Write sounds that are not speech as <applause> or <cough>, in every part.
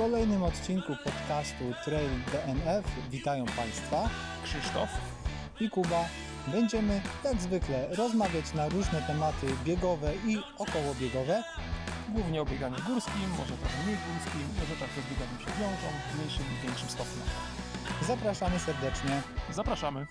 kolejnym odcinku podcastu Trail DNF witają Państwa Krzysztof. i Kuba. Będziemy jak zwykle rozmawiać na różne tematy biegowe i okołobiegowe. Głównie o bieganiu górskim, może trochę mniej górskim, może także z bieganiem się wiążą, w mniejszym lub większym stopniu. Zapraszamy serdecznie. Zapraszamy.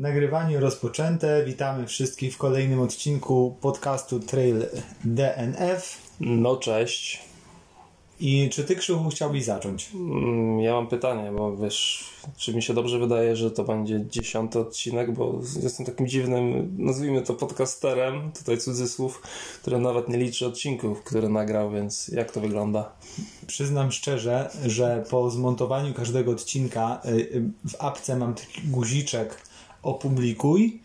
Nagrywanie rozpoczęte. Witamy wszystkich w kolejnym odcinku podcastu Trail DNF. No cześć. I czy Ty, Krzychu, chciałbyś zacząć? Mm, Ja mam pytanie, bo wiesz, czy mi się dobrze wydaje, że to będzie dziesiąty odcinek, bo jestem takim dziwnym, nazwijmy to podcasterem, tutaj cudzysłów, który nawet nie liczy odcinków, które nagrał, więc jak to wygląda? Przyznam szczerze, że po zmontowaniu każdego odcinka y, y, w apce mam taki guziczek opublikuj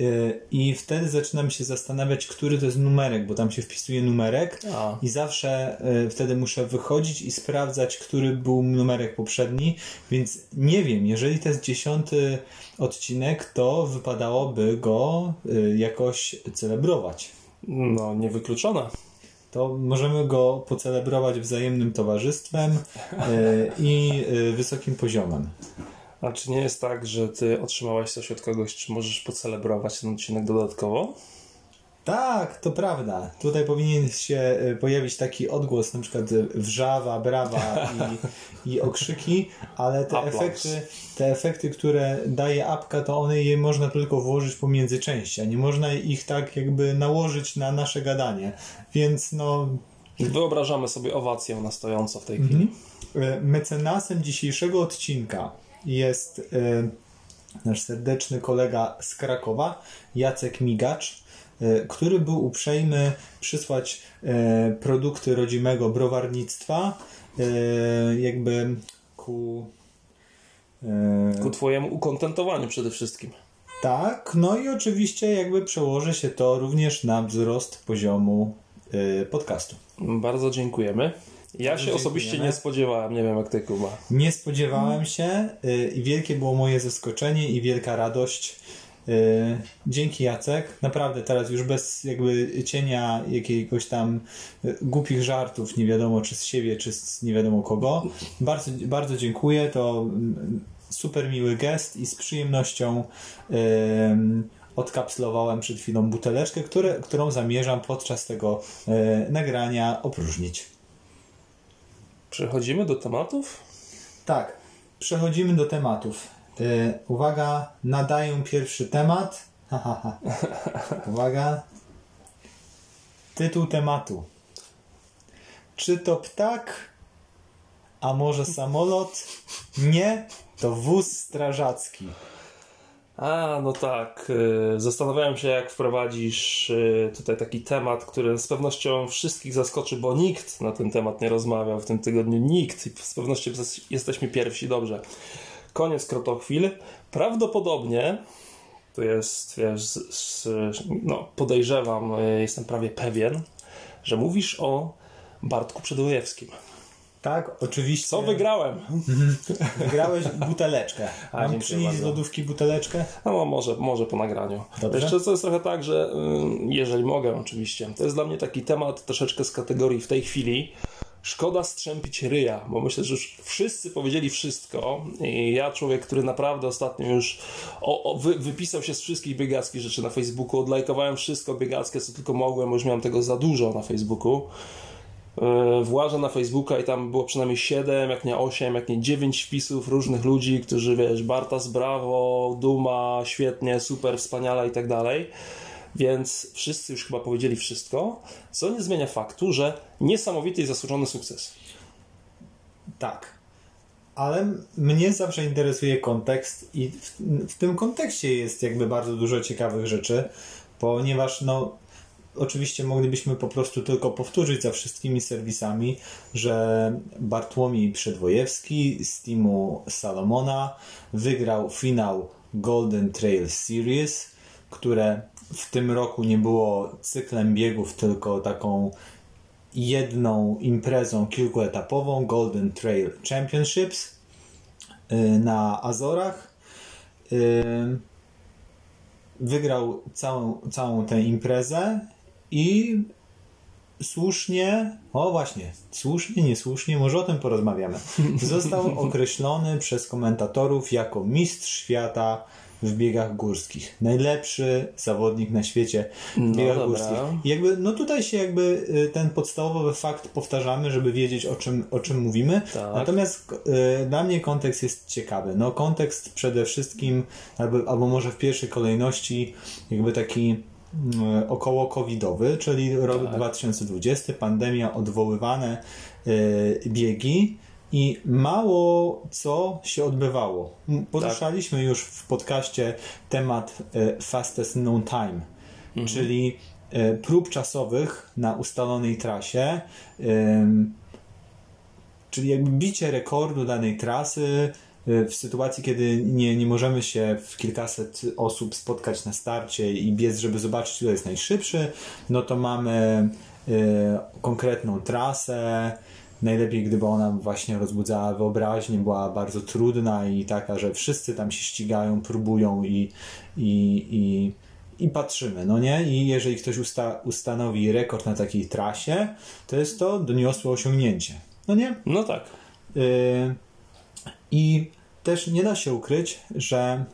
y, i wtedy zaczynam się zastanawiać, który to jest numerek, bo tam się wpisuje numerek A. i zawsze y, wtedy muszę wychodzić i sprawdzać, który był numerek poprzedni, więc nie wiem, jeżeli to jest dziesiąty odcinek, to wypadałoby go y, jakoś celebrować. No, niewykluczone. To możemy go pocelebrować wzajemnym towarzystwem i wysokim poziomem. A czy nie jest tak, że ty otrzymałeś coś od kogoś, czy możesz pocelebrować ten odcinek dodatkowo? Tak, to prawda. Tutaj powinien się y, pojawić taki odgłos, na przykład y, wrzawa, brawa i, i okrzyki, ale te efekty, te efekty, które daje apka, to one je można tylko włożyć pomiędzy części, a nie można ich tak jakby nałożyć na nasze gadanie. Więc no, Wyobrażamy sobie owację na stojąco w tej chwili. E, Mecenasem dzisiejszego odcinka jest e, nasz serdeczny kolega z Krakowa, Jacek Migacz, e, który był uprzejmy przysłać e, produkty rodzimego browarnictwa jakby ku... Ku twojemu ukontentowaniu przede wszystkim. Tak, no i oczywiście jakby przełoży się to również na wzrost poziomu podcastu. Bardzo dziękujemy. Ja się osobiście dziękujemy. nie spodziewałem, nie wiem jak ty, Kuba. Nie spodziewałem się y, i wielkie było moje zaskoczenie i wielka radość. Y, Dzięki Jacek. Naprawdę teraz już bez jakby cienia jakiegoś tam y, głupich żartów, nie wiadomo czy z siebie, czy z nie wiadomo kogo. Bardzo, bardzo dziękuję. To mm, super miły gest i z przyjemnością odkapslowałem przed chwilą buteleczkę, które, którą zamierzam podczas tego nagrania opróżnić. Przechodzimy do tematów? Tak, przechodzimy do tematów. Yy, uwaga, nadaję pierwszy temat. Ha, ha, ha. <laughs> Uwaga. Tytuł tematu. Czy to ptak, a może samolot? Nie, to wóz strażacki. A, no tak. y, Zastanawiałem się, jak wprowadzisz y, tutaj taki temat, który z pewnością wszystkich zaskoczy, bo nikt na ten temat nie rozmawiał w tym tygodniu. Nikt. I z pewnością jesteśmy pierwsi. Dobrze. Koniec krotochwil. Prawdopodobnie to jest, wiesz, z, z, no, podejrzewam, y, jestem prawie pewien, że mówisz o Bartku Przedwojewskim. Tak, oczywiście. Co wygrałem? <laughs> Wygrałeś buteleczkę. A, Mam przynieść z lodówki buteleczkę? No może, może po nagraniu. Dobrze. Jeszcze to jest trochę tak, że jeżeli mogę oczywiście, to jest dla mnie taki temat troszeczkę z kategorii w tej chwili szkoda strzępić ryja, bo myślę, że już wszyscy powiedzieli wszystko i ja człowiek, który naprawdę ostatnio już o, o, wy, wypisał się z wszystkich biegackich rzeczy na Facebooku, odlajkowałem wszystko biegackie, co tylko mogłem, bo już miałem tego za dużo na Facebooku. Yy, Włażę na Facebooka i tam było przynajmniej 7, jak nie 8, jak nie 9 wpisów różnych ludzi, którzy wiesz, Bartas brawo, Duma, świetnie, super, wspaniale i tak dalej. Więc wszyscy już chyba powiedzieli wszystko, co nie zmienia faktu, że niesamowity i zasłużony sukces. Tak. Ale mnie zawsze interesuje kontekst i w, w tym kontekście jest jakby bardzo dużo ciekawych rzeczy, ponieważ no oczywiście moglibyśmy po prostu tylko powtórzyć za wszystkimi serwisami, że Bartłomiej Przedwojewski z teamu Salomona wygrał finał Golden Trail Series, które w tym roku nie było cyklem biegów, tylko taką jedną imprezą kilkuetapową Golden Trail Championships y, na Azorach. Y, wygrał całą, całą tę imprezę i słusznie, o właśnie, słusznie, niesłusznie, może o tym porozmawiamy. <laughs> Został określony przez komentatorów jako mistrz świata w biegach górskich. Najlepszy zawodnik na świecie w No biegach dobra. górskich. I jakby, no tutaj się jakby y, ten podstawowy fakt powtarzamy, żeby wiedzieć o czym, o czym mówimy. Tak. Natomiast y, dla mnie kontekst jest ciekawy. No kontekst przede wszystkim, albo, albo może w pierwszej kolejności jakby taki około covidowy, czyli rok Tak. 2020, pandemia, odwoływane y, biegi i mało co się odbywało. Poruszaliśmy już w podcaście temat y, fastest known time, czyli y, prób czasowych na ustalonej trasie, czyli jakby bicie rekordu danej trasy w sytuacji, kiedy nie, nie możemy się w kilkaset osób spotkać na starcie i biec, żeby zobaczyć, kto jest najszybszy, no to mamy y, konkretną trasę. Najlepiej, gdyby ona właśnie rozbudzała wyobraźnię, była bardzo trudna i taka, że wszyscy tam się ścigają, próbują i, i, i, i patrzymy, no nie? I jeżeli ktoś usta, ustanowi rekord na takiej trasie, to jest to doniosłe osiągnięcie. No nie? No tak. Yy, I też nie da się ukryć, że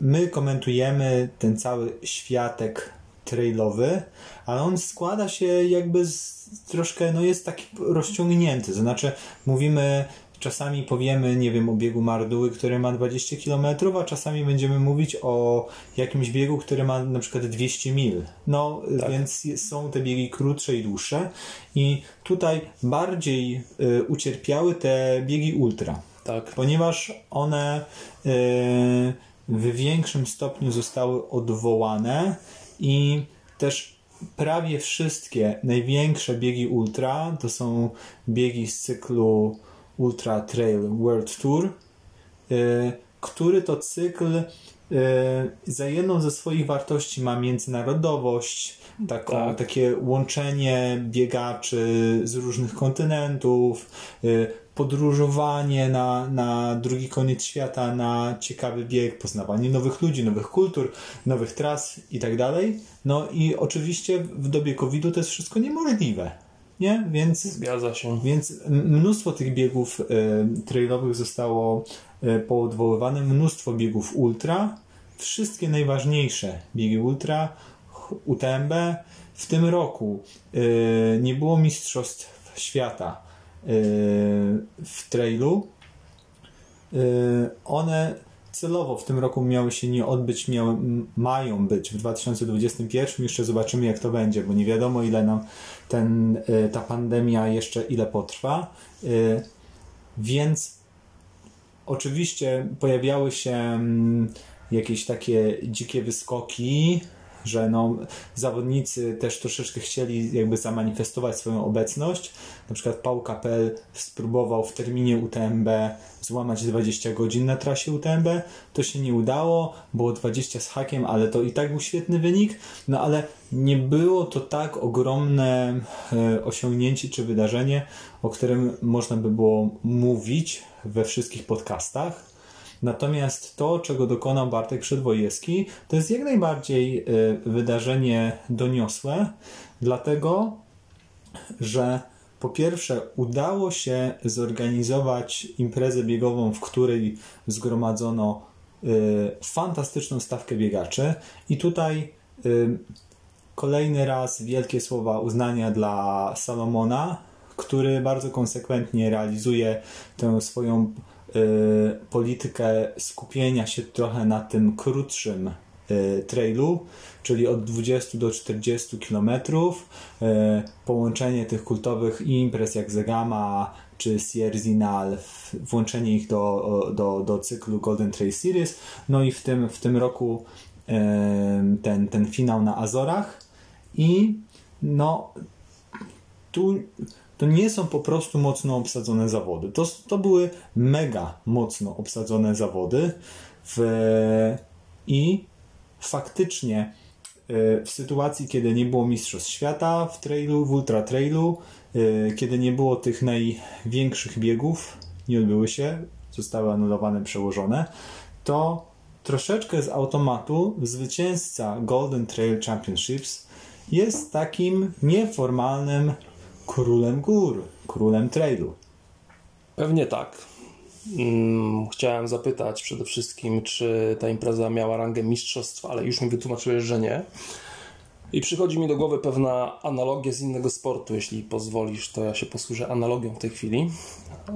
my komentujemy ten cały światek trailowy, ale on składa się jakby z troszkę, no jest taki rozciągnięty. To znaczy, mówimy, czasami powiemy, nie wiem, o biegu Marduły, który ma 20 km, a czasami będziemy mówić o jakimś biegu, który ma na przykład 200 mil. No, więc jest- są te biegi krótsze i dłuższe i tutaj bardziej y, ucierpiały te biegi ultra Tak. ponieważ one y, w większym stopniu zostały odwołane i też prawie wszystkie największe biegi ultra to są biegi z cyklu Ultra Trail World Tour, y, który to cykl y, za jedną ze swoich wartości ma międzynarodowość, taką, Tak. takie łączenie biegaczy z różnych kontynentów, podróżowanie na, na drugi koniec świata, na ciekawy bieg, poznawanie nowych ludzi, nowych kultur, nowych tras i tak dalej. No i oczywiście w dobie COVID-u to jest wszystko niemożliwe, nie? Więc Zgadza się. więc mnóstwo tych biegów y, trailowych zostało y, poodwoływane, mnóstwo biegów ultra, wszystkie najważniejsze biegi ultra, UTMB. W tym roku y, nie było mistrzostw świata w trailu. Y, one celowo w tym roku miały się nie odbyć, miały, mają być w 2021. Jeszcze zobaczymy, jak to będzie, bo nie wiadomo, ile nam ten, y, ta pandemia jeszcze ile potrwa. Więc oczywiście pojawiały się mm, jakieś takie dzikie wyskoki, że no, zawodnicy też troszeczkę chcieli jakby zamanifestować swoją obecność. Na przykład Paul Capel spróbował w terminie UTMB złamać 20 godzin na trasie UTMB. To się nie udało, było 20 z hakiem, ale to i tak był świetny wynik. No ale nie było to tak ogromne e, osiągnięcie czy wydarzenie, o którym można by było mówić we wszystkich podcastach. Natomiast to, czego dokonał Bartek Przedwojewski, to jest jak najbardziej y, wydarzenie doniosłe, dlatego że po pierwsze udało się zorganizować imprezę biegową, w której zgromadzono y, fantastyczną stawkę biegaczy. I tutaj y, kolejny raz wielkie słowa uznania dla Salomona, który bardzo konsekwentnie realizuje tę swoją politykę skupienia się trochę na tym krótszym y, trailu, czyli od 20 do 40 km, połączenie tych kultowych imprez jak Zegama czy Sierzinal, włączenie ich do, do, do cyklu Golden Trail Series, no i w tym, w tym roku y, ten, ten finał na Azorach. I no tu to nie są po prostu mocno obsadzone zawody. To, to były mega mocno obsadzone zawody w, i faktycznie y, w sytuacji, kiedy nie było Mistrzostw Świata w trailu, w ultra trailu, y, kiedy nie było tych największych biegów, nie odbyły się, zostały anulowane, przełożone, to troszeczkę z automatu zwycięzca Golden Trail Championships jest takim nieformalnym królem gór, królem trailu. Pewnie tak. Mm, chciałem zapytać przede wszystkim, czy ta impreza miała rangę mistrzostw, ale już mi wytłumaczyłeś, że nie. I przychodzi mi do głowy pewna analogia z innego sportu. Jeśli pozwolisz, to ja się posłużę analogią w tej chwili.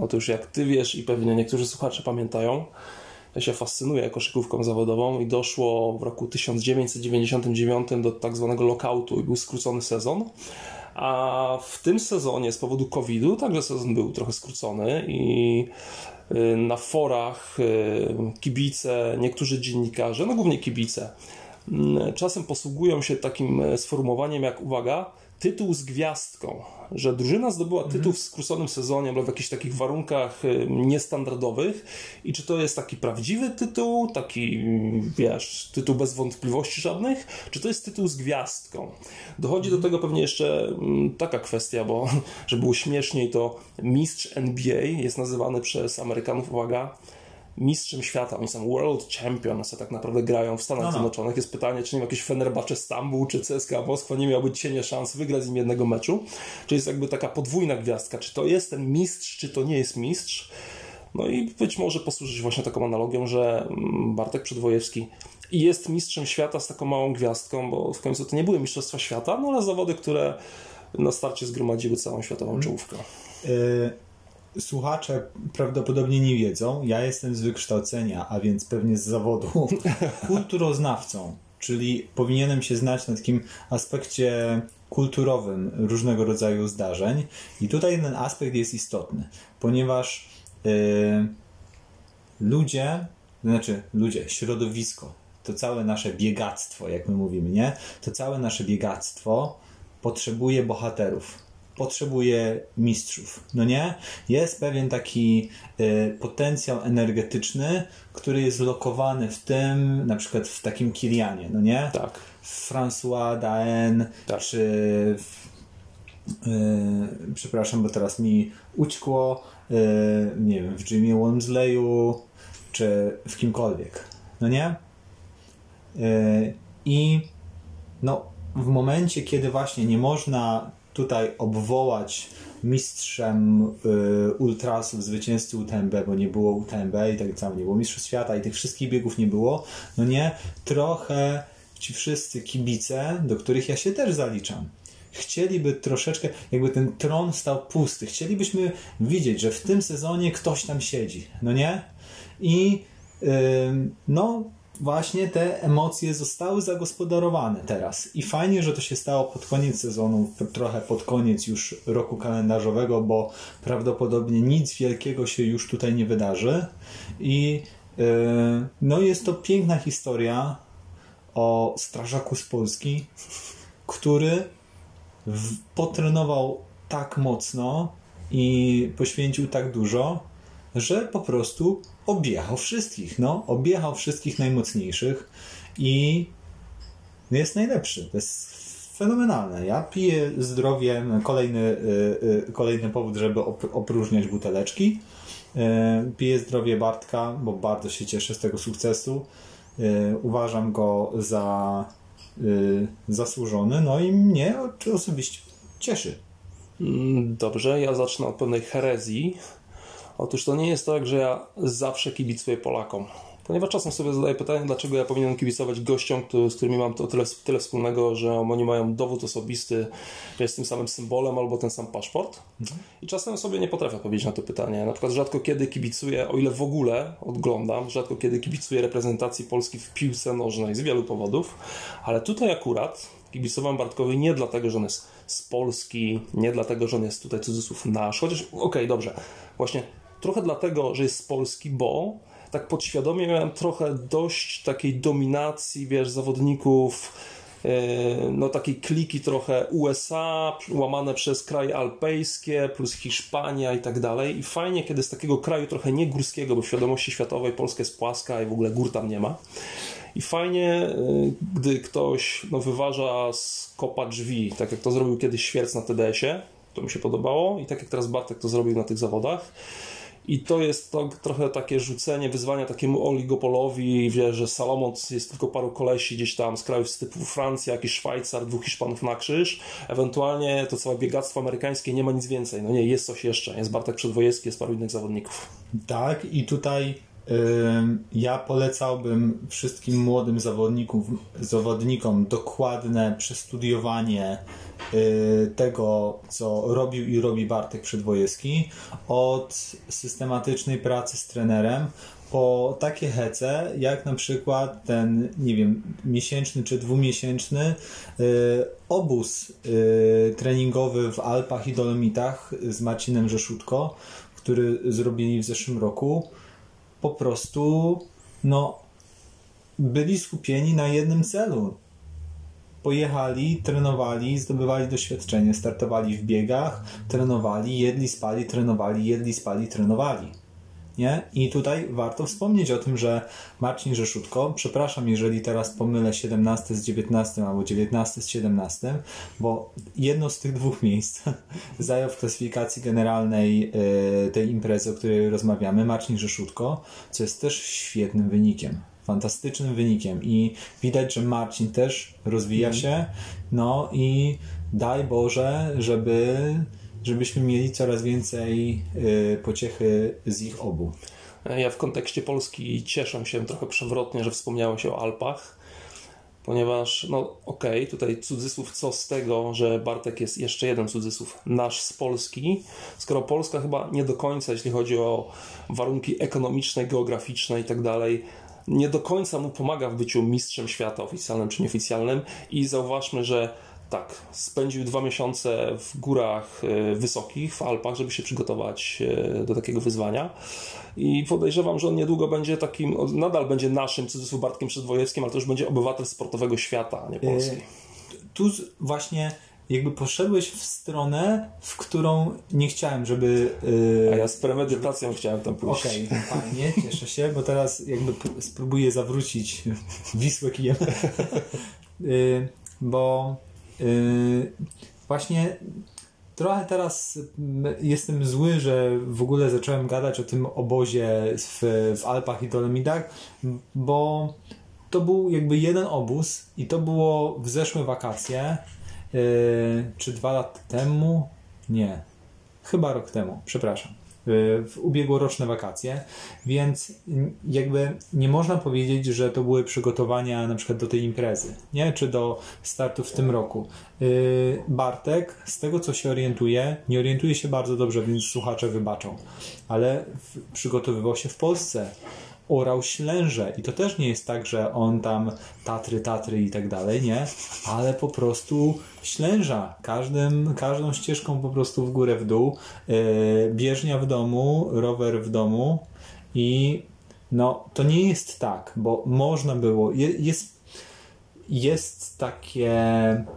Otóż, jak ty wiesz i pewnie niektórzy słuchacze pamiętają, ja się fascynuję koszykówką zawodową i doszło w roku 1999 do tak zwanego lockoutu i był skrócony sezon. A w tym sezonie z powodu COVID-u także sezon był trochę skrócony i y, na forach y, kibice, niektórzy dziennikarze, no głównie kibice, mm, czasem posługują się takim sformułowaniem jak, uwaga, tytuł z gwiazdką, że drużyna zdobyła tytuł mhm. w skróconym sezonie, ale w jakichś takich warunkach y, niestandardowych i czy to jest taki prawdziwy tytuł, taki, wiesz, tytuł bez wątpliwości żadnych, czy to jest tytuł z gwiazdką. Dochodzi do tego pewnie jeszcze mm, taka kwestia, bo żeby było śmieszniej, to mistrz NBA jest nazywany przez Amerykanów, uwaga, mistrzem świata, oni są world champions, a tak naprawdę grają w Stanach no, no. Zjednoczonych. Jest pytanie, czy nie jakiś Fenerbahce Stambuł, czy CSKA Moskwa nie miałby cienie szans wygrać z nim jednego meczu. Czy jest jakby taka podwójna gwiazdka, czy to jest ten mistrz, czy to nie jest mistrz. No i być może posłużyć właśnie taką analogią, że mm, Bartek Przedwojewski jest mistrzem świata z taką małą gwiazdką, bo w końcu to nie były mistrzostwa świata, no ale zawody, które na starcie zgromadziły całą światową czołówkę. Y słuchacze prawdopodobnie nie wiedzą, ja jestem z wykształcenia, a więc pewnie z zawodu <laughs> kulturoznawcą, czyli powinienem się znać na takim aspekcie kulturowym różnego rodzaju zdarzeń. I tutaj ten aspekt jest istotny, ponieważ yy, ludzie, znaczy ludzie, środowisko, to całe nasze biegactwo, jak my mówimy, nie? To całe nasze biegactwo potrzebuje bohaterów potrzebuje mistrzów, no nie? Jest pewien taki y, potencjał energetyczny, który jest lokowany w tym, na przykład w takim Kilianie, no nie? Tak. François Daen, tak. czy w, y, przepraszam, bo teraz mi ućkło, y, nie wiem, w Jimmy Walmsleyu, czy w kimkolwiek, no nie? Y, I no, w momencie, kiedy właśnie nie można tutaj obwołać mistrzem y, ultrasów, zwycięzcy UTMB, bo nie było UTMB i tak samo, nie było Mistrzostw Świata i tych wszystkich biegów nie było, no nie, trochę ci wszyscy kibice, do których ja się też zaliczam, chcieliby troszeczkę, jakby ten tron stał pusty. Chcielibyśmy widzieć, że w tym sezonie ktoś tam siedzi, no nie? I yy, no, właśnie te emocje zostały zagospodarowane teraz. I fajnie, że to się stało pod koniec sezonu, trochę pod koniec już roku kalendarzowego, bo prawdopodobnie nic wielkiego się już tutaj nie wydarzy. I yy, no jest to piękna historia o strażaku z Polski, który w, potrenował tak mocno i poświęcił tak dużo, że po prostu objechał wszystkich, no, objechał wszystkich najmocniejszych i jest najlepszy. To jest fenomenalne. Ja piję zdrowie, kolejny, y, y, kolejny powód, żeby opróżniać buteleczki. Y, piję zdrowie Bartka, bo bardzo się cieszę z tego sukcesu. Uważam go za zasłużony, no i mnie osobiście cieszy. Mm, dobrze, ja zacznę od pewnej herezji, Otóż to nie jest tak, że ja zawsze kibicuję Polakom. Ponieważ czasem sobie zadaję pytanie, dlaczego ja powinienem kibicować gościom, z którymi mam to tyle, tyle wspólnego, że oni mają dowód osobisty, że jest tym samym symbolem albo ten sam paszport. Mhm. I czasem sobie nie potrafię odpowiedzieć na to pytanie. Na przykład rzadko kiedy kibicuję, o ile w ogóle oglądam, rzadko kiedy kibicuję reprezentacji Polski w piłce nożnej z wielu powodów, ale tutaj akurat kibicowałem Bartkowi nie dlatego, że on jest z Polski, nie dlatego, że on jest tutaj cudzysłów nasz, chociaż okej, okay, dobrze, właśnie Trochę dlatego, że jest z Polski, bo tak podświadomie miałem trochę dość takiej dominacji, wiesz, zawodników, e, no takiej kliki trochę USA, łamane przez kraje alpejskie, plus Hiszpania i tak dalej. I fajnie, kiedy z takiego kraju trochę nie górskiego, bo w świadomości światowej Polska jest płaska i w ogóle gór tam nie ma. I fajnie, e, gdy ktoś no, wyważa z kopa drzwi, tak jak to zrobił kiedyś Świerc na TDS-ie, to mi się podobało i tak jak teraz Bartek to zrobił na tych zawodach I to jest to trochę takie rzucenie wyzwania takiemu oligopolowi, wie, że Salomon jest tylko paru kolesi gdzieś tam z krajów typu Francja, jakiś Szwajcar, dwóch Hiszpanów na krzyż. Ewentualnie to całe biegactwo amerykańskie nie ma nic więcej. No nie, jest coś jeszcze. Jest Bartek Przedwojewski, jest paru innych zawodników. Tak, i tutaj ja polecałbym wszystkim młodym zawodnikom, zawodnikom dokładne przestudiowanie y, tego, co robił i robi Bartek Przedwojewski, od systematycznej pracy z trenerem, po takie hece, jak na przykład ten, nie wiem, miesięczny czy dwumiesięczny y, obóz y, treningowy w Alpach i Dolomitach z Marcinem Rzeszutko, który zrobili w zeszłym roku po prostu no, byli skupieni na jednym celu. Pojechali, trenowali, zdobywali doświadczenie, startowali w biegach, trenowali, jedli, spali, trenowali, jedli, spali, trenowali. Nie? I tutaj warto wspomnieć o tym, że Marcin Rzeszutko, przepraszam, jeżeli teraz pomylę 17 z 19 albo 19 z 17, bo jedno z tych dwóch miejsc <laughs> zajął w klasyfikacji generalnej e, tej imprezy, o której rozmawiamy, Marcin Rzeszutko, co jest też świetnym wynikiem fantastycznym wynikiem i widać, że Marcin też rozwija mhm. się, no i daj Boże, żeby żebyśmy mieli coraz więcej y, pociechy z ich obu. Ja w kontekście Polski cieszę się trochę przewrotnie, że wspomniało się o Alpach, ponieważ, no okej, okay, tutaj cudzysłów co z tego, że Bartek jest jeszcze jeden cudzysłów, nasz z Polski, skoro Polska chyba nie do końca, jeśli chodzi o warunki ekonomiczne, geograficzne i tak dalej, nie do końca mu pomaga w byciu mistrzem świata oficjalnym czy nieoficjalnym i zauważmy, że tak, spędził dwa miesiące w górach e, wysokich, w Alpach, żeby się przygotować e, do takiego wyzwania. I podejrzewam, że on niedługo będzie takim, nadal będzie naszym cudzysłów Bartkiem Przedwojewskim, ale to już będzie obywatel sportowego świata, nie Polski. Tu właśnie jakby poszedłeś w stronę, w którą nie chciałem, żeby... A ja z premedytacją żeby... chciałem tam pójść. Okej, okay, fajnie, cieszę się, bo teraz jakby spróbuję zawrócić <laughs> Wisłę kijem. <laughs> bo właśnie trochę teraz jestem zły, że w ogóle zacząłem gadać o tym obozie w, w Alpach i Dolomitach, bo to był jakby jeden obóz i to było w zeszłe wakacje, yy, czy dwa lata temu? Nie, chyba rok temu, przepraszam w ubiegłoroczne wakacje, więc jakby nie można powiedzieć, że to były przygotowania na przykład do tej imprezy, nie? czy do startu w tym roku. Y, Bartek, z tego co się orientuje, nie orientuje się bardzo dobrze, więc słuchacze wybaczą, ale przygotowywał się w Polsce orał ślęże i to też nie jest tak, że on tam Tatry, Tatry i tak dalej, nie? Ale po prostu ślęża. Każdym, każdą ścieżką po prostu w górę, w dół. Yy, bieżnia w domu, rower w domu i no to nie jest tak, bo można było, jest jest takie,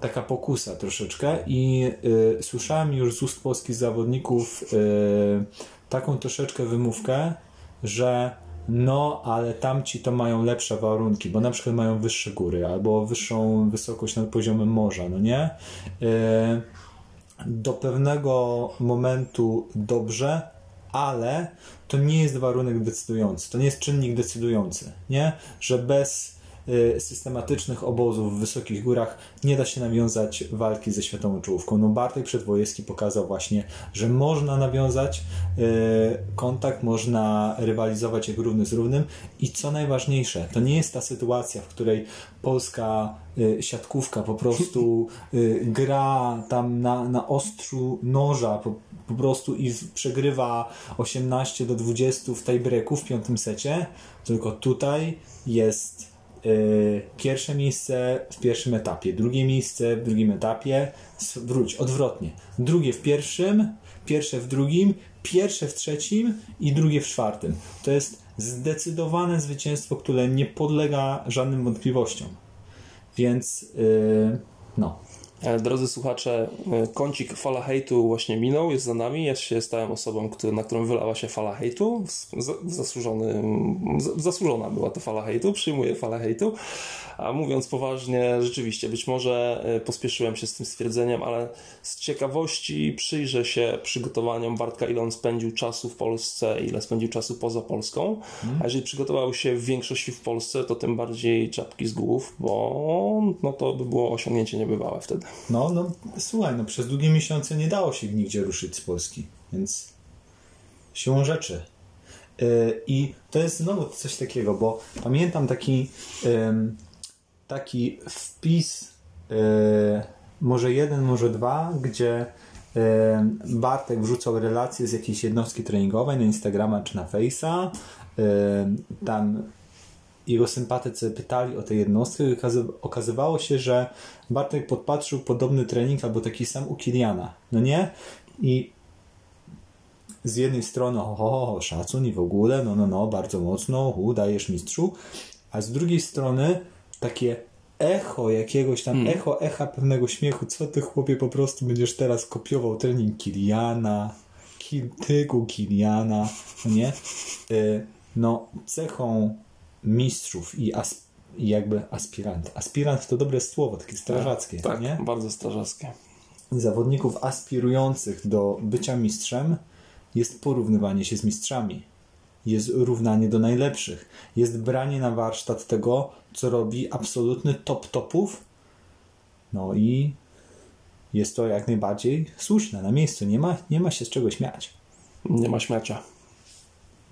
taka pokusa troszeczkę i y, słyszałem już z ust polskich zawodników y, taką troszeczkę wymówkę, że no, ale tamci to mają lepsze warunki, bo na przykład mają wyższe góry albo wyższą wysokość nad poziomem morza, no nie? E, do pewnego momentu dobrze, ale to nie jest warunek decydujący, to nie jest czynnik decydujący, nie? Że bez systematycznych obozów w wysokich górach. Nie da się nawiązać walki ze światową czołówką. No Bartek Przedwojewski pokazał właśnie, że można nawiązać y, kontakt, można rywalizować jak równy z równym. I co najważniejsze, to nie jest ta sytuacja, w której polska y, siatkówka po prostu gra tam na, na ostrzu noża po, po prostu i przegrywa 18 do 20 w tiebreaku w piątym secie, tylko tutaj jest Y, pierwsze miejsce w pierwszym etapie, drugie miejsce w drugim etapie, wróć, odwrotnie. Drugie w pierwszym, pierwsze w drugim, pierwsze w trzecim i drugie w czwartym. To jest zdecydowane zwycięstwo, które nie podlega żadnym wątpliwościom. Więc yy, no. E, Drodzy słuchacze, e, kącik fala hejtu właśnie minął, jest za nami. Ja się stałem osobą, który, na którą wylała się fala hejtu. Zasłużony, zasłużona była to fala hejtu, przyjmuję falę hejtu. A mówiąc poważnie, rzeczywiście, być może e, pospieszyłem się z tym stwierdzeniem, ale z ciekawości przyjrzę się przygotowaniom Bartka, ile on spędził czasu w Polsce, ile spędził czasu poza Polską. A jeżeli przygotował się w większości w Polsce, to tym bardziej czapki z głów, bo no to by było osiągnięcie niebywałe wtedy. No, no, słuchaj, no przez długie miesiące nie dało się nigdzie ruszyć z Polski, więc siłą rzeczy. Yy, I to jest znowu coś takiego, bo pamiętam taki, taki wpis, yy, może jeden, może dwa, gdzie yy, Bartek wrzucał relacje z jakiejś jednostki treningowej na Instagrama czy na Face'a. Tam jego sympatycy pytali o tę jednostkę i okazy- okazywało się, że Bartek podpatrzył podobny trening albo taki sam u Kiliana. No nie? I z jednej strony o, o, o szacun i w ogóle, no, no, no, bardzo mocno, u, dajesz mistrzu, a z drugiej strony takie echo jakiegoś tam, echo echa pewnego śmiechu, co ty chłopie po prostu będziesz teraz kopiował trening Kiliana, Kil, tygu Kiliana, no nie? Y, no, cechą mistrzów i as, i jakby aspirant. Aspirant to dobre słowo, takie strażackie, Tak, nie? bardzo strażackie. zawodników aspirujących do bycia mistrzem jest porównywanie się z mistrzami. Jest równanie do najlepszych. Jest branie na warsztat tego, co robi absolutny top topów. No i jest to jak najbardziej słuszne, na miejscu. Nie ma, nie ma się z czego śmiać. Nie ma śmiacia.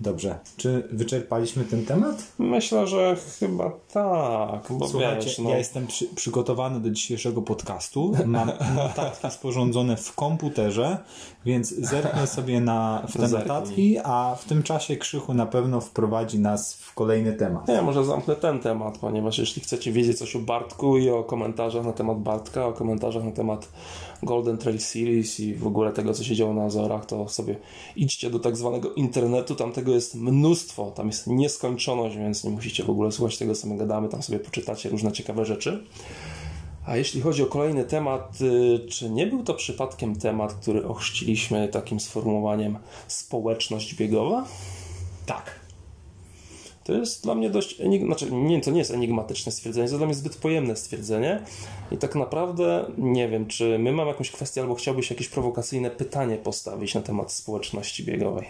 Dobrze. Czy wyczerpaliśmy ten temat? Myślę, że chyba tak, bo Słuchajcie, wiesz, no, ja jestem przy, przygotowany do dzisiejszego podcastu. Mam notatki sporządzone w komputerze, więc zerknę sobie na, w te Zerknij. notatki, a w tym czasie Krzychu na pewno wprowadzi nas w kolejny temat. Nie, może zamknę ten temat, ponieważ jeśli chcecie wiedzieć coś o Bartku i o komentarzach na temat Bartka, o komentarzach na temat Golden Trail Series i w ogóle tego, co się działo na Azorach, to sobie idźcie do tak zwanego internetu, tam tego jest mnóstwo, tam jest nieskończoność, więc nie musicie w ogóle słuchać tego, co my gadamy, tam sobie poczytacie różne ciekawe rzeczy. A jeśli chodzi o kolejny temat, y, czy nie był to przypadkiem temat, który ochrzciliśmy takim sformułowaniem społeczność biegowa? Tak. To jest dla mnie dość. Enig... Znaczy, nie, to nie jest enigmatyczne stwierdzenie, to dla mnie zbyt pojemne stwierdzenie. I tak naprawdę nie wiem, czy my mamy jakąś kwestię, albo chciałbyś jakieś prowokacyjne pytanie postawić na temat społeczności biegowej.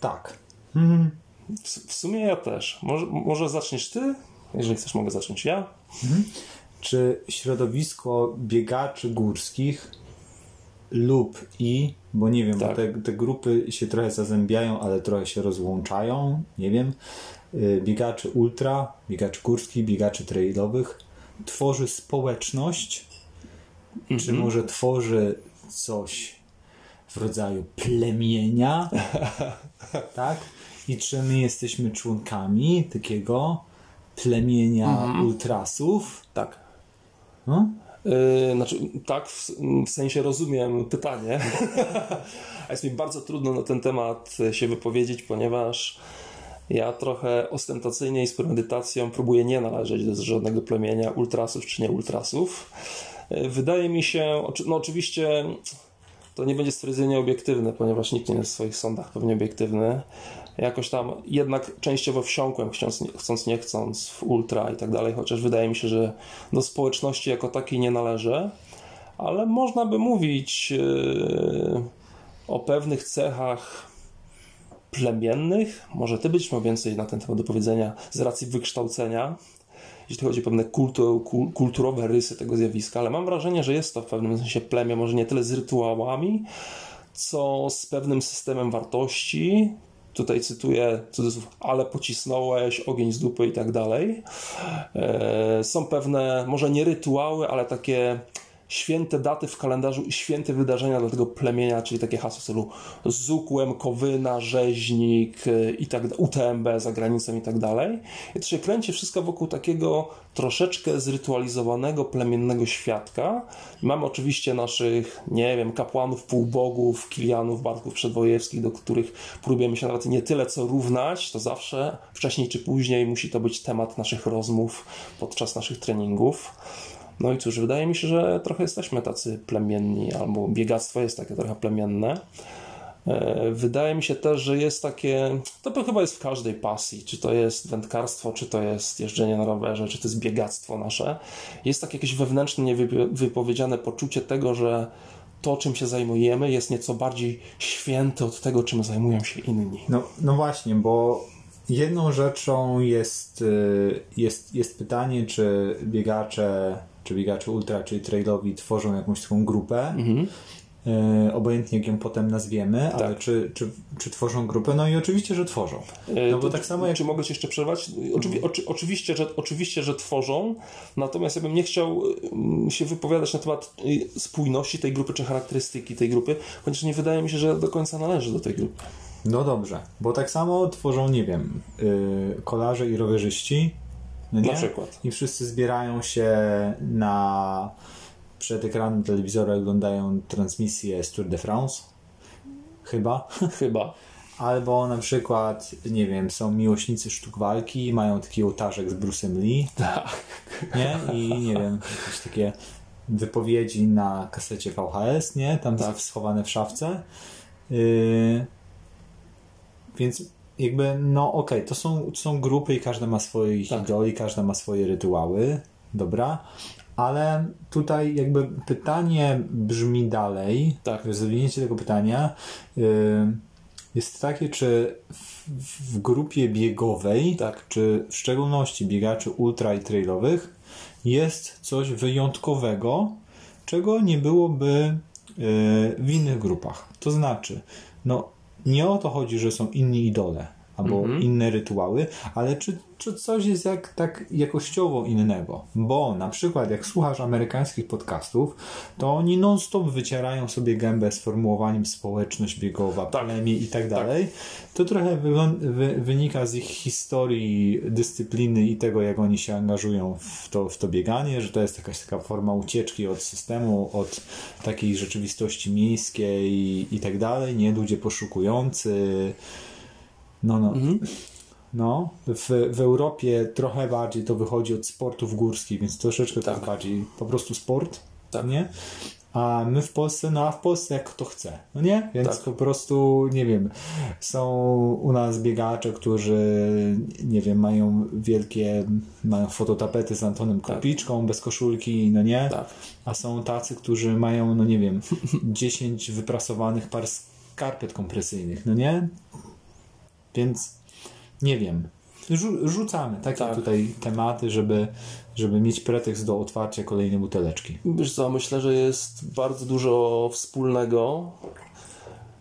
Tak. Mhm. W, w sumie ja też. Może, może zaczniesz ty? Jeżeli chcesz, mogę zacząć ja. Czy środowisko biegaczy górskich lub i, bo nie wiem, Tak. bo te, te grupy się trochę zazębiają, ale trochę się rozłączają, nie wiem, y, biegaczy ultra, biegaczy górskich, biegaczy trailowych, tworzy społeczność, czy może tworzy coś w rodzaju plemienia, <laughs> tak? I czy my jesteśmy członkami takiego plemienia ultrasów? Tak. No? Yy, znaczy, tak, w, w sensie rozumiem pytanie. <laughs> A jest mi bardzo trudno na ten temat się wypowiedzieć, ponieważ ja trochę ostentacyjnie i z premedytacją próbuję nie należeć do żadnego plemienia ultrasów czy nie ultrasów. Yy, Wydaje mi się, no oczywiście to nie będzie stwierdzenie obiektywne, ponieważ nikt nie jest w swoich sądach pewnie obiektywny. Jakoś tam jednak częściowo wsiąkłem, chcąc, chcąc nie chcąc, w ultra i tak dalej, chociaż wydaje mi się, że do społeczności jako takiej nie należę, ale można by mówić yy, o pewnych cechach plemiennych. Może ty być miał więcej na ten temat do powiedzenia z racji wykształcenia, jeśli chodzi o pewne kultu, kul, kulturowe rysy tego zjawiska, ale mam wrażenie, że jest to w pewnym sensie plemię, może nie tyle z rytuałami, co z pewnym systemem wartości. Tutaj cytuję cudzysłów, ale pocisnąłeś, ogień z dupy i tak dalej. E, Są pewne, może nie rytuały, ale takie święte daty w kalendarzu i święte wydarzenia dla tego plemienia, czyli takie hasło w stylu Zukłem, Kowyna, Rzeźnik y, i tak UTMB za granicą i tak dalej. I to się kręci wszystko wokół takiego troszeczkę zrytualizowanego, plemiennego świadka. Mamy oczywiście naszych, nie wiem, kapłanów, półbogów, kilianów, barków przedwojewskich, do których próbujemy się nawet nie tyle co równać, to zawsze wcześniej czy później musi to być temat naszych rozmów podczas naszych treningów. No i cóż, wydaje mi się, że trochę jesteśmy tacy plemienni, albo biegactwo jest takie trochę plemienne. E, wydaje mi się też, że jest takie, to chyba jest w każdej pasji, czy to jest wędkarstwo, czy to jest jeżdżenie na rowerze, czy to jest biegactwo nasze. Jest takie jakieś wewnętrzne, niewypowiedziane poczucie tego, że to, czym się zajmujemy, jest nieco bardziej święte od tego, czym zajmują się inni. No, no właśnie, bo jedną rzeczą jest, y, jest, jest pytanie, czy biegacze, czy biegacze ultra, czy trailowi tworzą jakąś taką grupę. Mhm E, obojętnie jak ją potem nazwiemy, tak. ale czy, czy, czy tworzą grupę? No i oczywiście, że tworzą. E, no bo tak samo jak... Czy mogę Ci jeszcze przerwać? Oczywi oczy oczywiście, że, oczywiście, że tworzą, natomiast ja bym nie chciał mm, się wypowiadać na temat y, spójności tej grupy, czy charakterystyki tej grupy, chociaż nie wydaje mi się, że do końca należy do tej grupy. No dobrze, bo tak samo tworzą, nie wiem, yy, kolarze i rowerzyści, no na przykład. I wszyscy zbierają się na przed ekranem telewizora oglądają transmisję z Tour de France. Chyba. <laughs> Chyba. Albo na przykład, nie wiem, są miłośnicy sztuk walki, mają taki ołtarzek z Bruce'em Lee. Tak. Nie? I nie wiem, jakieś takie wypowiedzi na kasecie VHS, nie? Tam tak. schowane w szafce. Yy... Więc jakby, no okej, okay, to są, to są grupy i każda ma swoje tak. idoli, każda ma swoje rytuały. Dobra, ale tutaj jakby pytanie brzmi dalej, tak. rozwinięcie tego pytania yy, jest takie, czy w, w, grupie biegowej, tak. czy w szczególności biegaczy ultra i trailowych jest coś wyjątkowego, czego nie byłoby yy, w innych grupach. To znaczy, no nie o to chodzi, że są inni idole, albo mm -hmm. inne rytuały, ale czy czy coś jest jak, tak jakościowo innego. Bo na przykład jak słuchasz amerykańskich podcastów, to oni non-stop wycierają sobie gębę sformułowaniem społeczność biegowa, tak. plemię i tak, tak dalej. To trochę wy wynika z ich historii, dyscypliny i tego, jak oni się angażują w to, w to bieganie, że to jest jakaś taka forma ucieczki od systemu, od takiej rzeczywistości miejskiej i, i tak dalej. Nie ludzie poszukujący. No, no. Mhm. No, w, w Europie trochę bardziej to wychodzi od sportów górskich, więc troszeczkę tak. jest bardziej po prostu sport, tak. nie? A my w Polsce, no a w Polsce jak kto chce, no nie? Więc tak. po prostu, nie wiem, są u nas biegacze, którzy, nie wiem, mają wielkie, mają fototapety z Antonem tak. Kopiczką, tak. bez koszulki, no nie? Tak. A są tacy, którzy mają, no nie wiem, <laughs> 10 wyprasowanych par skarpet kompresyjnych, no nie? Więc nie wiem. Rzucamy takie tak. tutaj tematy, żeby, żeby mieć pretekst do otwarcia kolejnej buteleczki. Wiesz co, myślę, że jest bardzo dużo wspólnego